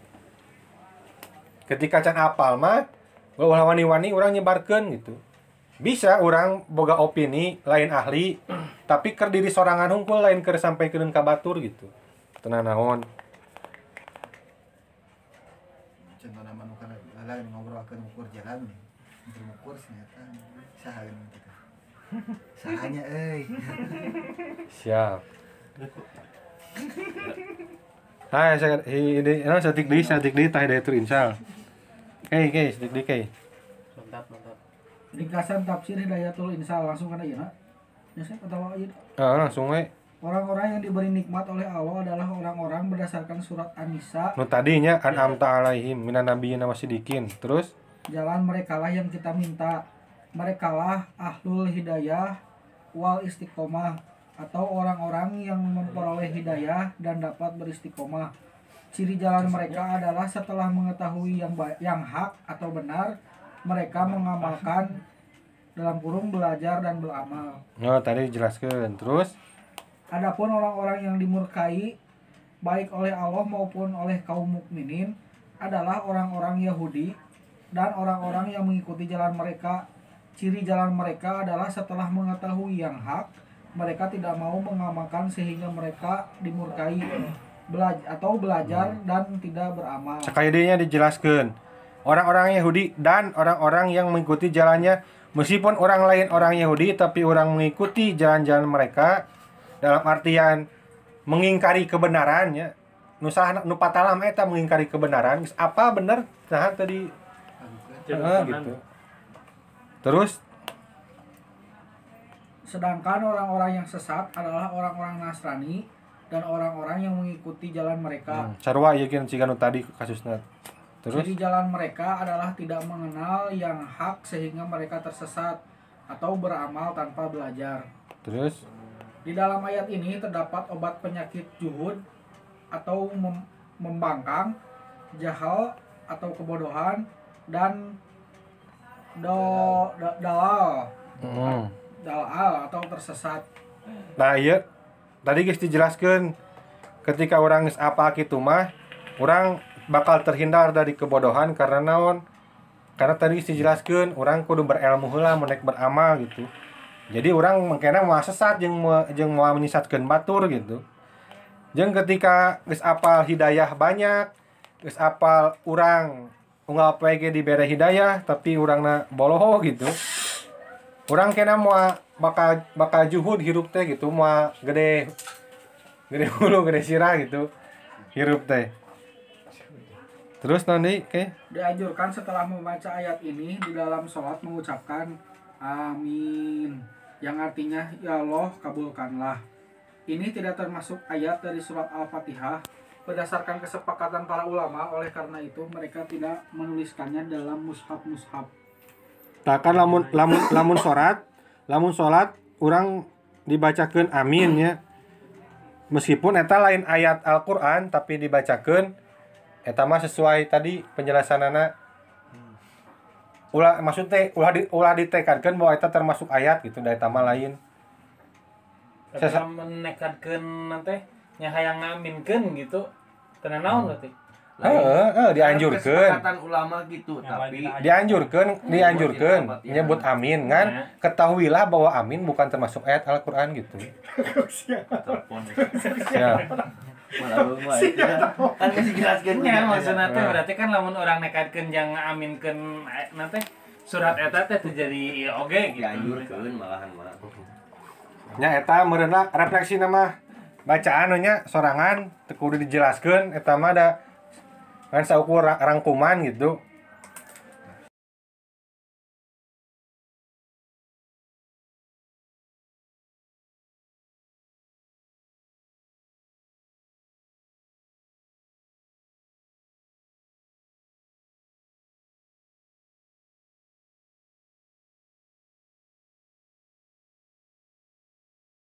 Ketika can apal mah ulah wani-wani urang nyebarkeun gitu. Bisa orang boga opini lain ahli tapi ker diri sorangan hungkul lain ker sampai ke ka batur gitu. Tenang naon. contoh nama nu kana lalang ngobrol akan ukur jalan nih untuk ukur ternyata saha gitu sahanya euy Siap. Hai, saya ini satik deui tah itu insal. Oke, oke, satik deui oke. mantap mantap Ringkasan tafsir Hidayatul Insal langsung kana ieu na. Ya saya ketawa ieu. Ah, langsung we. Orang-orang yang diberi nikmat oleh Allah adalah orang-orang berdasarkan surat An-Nisa Nu tadinya an'amta alaihim minan nabiyyin wasidikin. Terus jalan mereka lah yang kita minta mereka lah ahlul hidayah wal istiqomah atau orang-orang yang memperoleh hidayah dan dapat beristiqomah ciri jalan mereka adalah setelah mengetahui yang yang hak atau benar mereka mengamalkan dalam kurung belajar dan beramal no tadi dijelaskeun. Terus Adapun orang-orang yang dimurkai baik oleh Allah maupun oleh kaum mukminin adalah orang-orang Yahudi dan orang-orang yang mengikuti jalan mereka. Ciri jalan mereka adalah setelah mengetahui yang hak, mereka tidak mau mengamalkan sehingga mereka dimurkai belajar atau belajar dan tidak beramal. sekalidinya dijelaskeun. Orang-orang Yahudi dan orang-orang yang mengikuti jalannya. Meskipun orang lain orang Yahudi tapi orang mengikuti jalan-jalan mereka. Dalam artian mengingkari kebenarannya nu saha nu patalam eta mengingkari kebenaran. Geus apa bener nah tadi. Heeh, gitu. Terus? Sedangkan orang-orang yang sesat adalah orang-orang Nasrani dan orang-orang yang mengikuti jalan mereka. hmm, sarua ieu kan ciga nu tadi kasusna terus Ciri jalan mereka adalah tidak mengenal yang hak sehingga mereka tersesat atau beramal tanpa belajar. terus Di dalam ayat ini terdapat obat penyakit juhud atau mem- membangkang, jahal atau kebodohan dan do, da- dalal, hmm. dalal atau tersesat. Nah iya tadi guys dijelaskan ketika orang apa gitu mah orang bakal terhindar dari kebodohan karena naon? Karena tadi dijelaskan orang kudu berilmu heula menek beramal gitu. Jadi orang mengkena mau sesat jeung mau jeung mau menyesatkeun batur gitu. Jeung ketika geus apal hidayah banyak geus apal orang unggal PG dibere hidayah tapi urangna boloho gitu. Orang kena mau bakal bakal juhud hirup teh gitu mau gede gede hulu gede sirah gitu hirup teh terus nanti oke Dianjurkan setelah membaca ayat ini di dalam sholat mengucapkan amin yang artinya ya Allah kabulkanlah. Ini tidak termasuk ayat dari surat Al-Fatihah berdasarkan kesepakatan para ulama oleh karena itu mereka tidak menuliskannya dalam mushaf-mushaf. nah kan lamun lamun lamun sholat lamun salat orang dibacakeun amin nya meskipun eta lain ayat Al-Qur'an tapi dibacakeun eta mah sesuai tadi penjelasanana. Ulah maksudnya ulah di, ulah ditekankeun bahwa eta termasuk ayat gitu da eta mah lain. Lamun menekadkeun nanti nya hayang ngaminkeun gitu. Tenan naon berarti? heeh heeh dianjurkeun. Kesepakatan ulama gitu Yang tapi dianjurkan dianjurkan Buat yang nyebut amin kan Nah. ketahuilah bahwa amin bukan termasuk ayat Al-Qur'an gitu. Telepon ya malah kan masih jelaskan Ya maksudna teh berarti kan lamun orang nekadkeun yang ngaminkeun eh, nanti surat eta teh teu jadi ieu oge gitu. dianjurkeun malahan mah nya eta meureuna refleksi nama bacaan nya sorangan teu kudu dijelaskeun. Eta mah da kan saukur ra- rangkuman gitu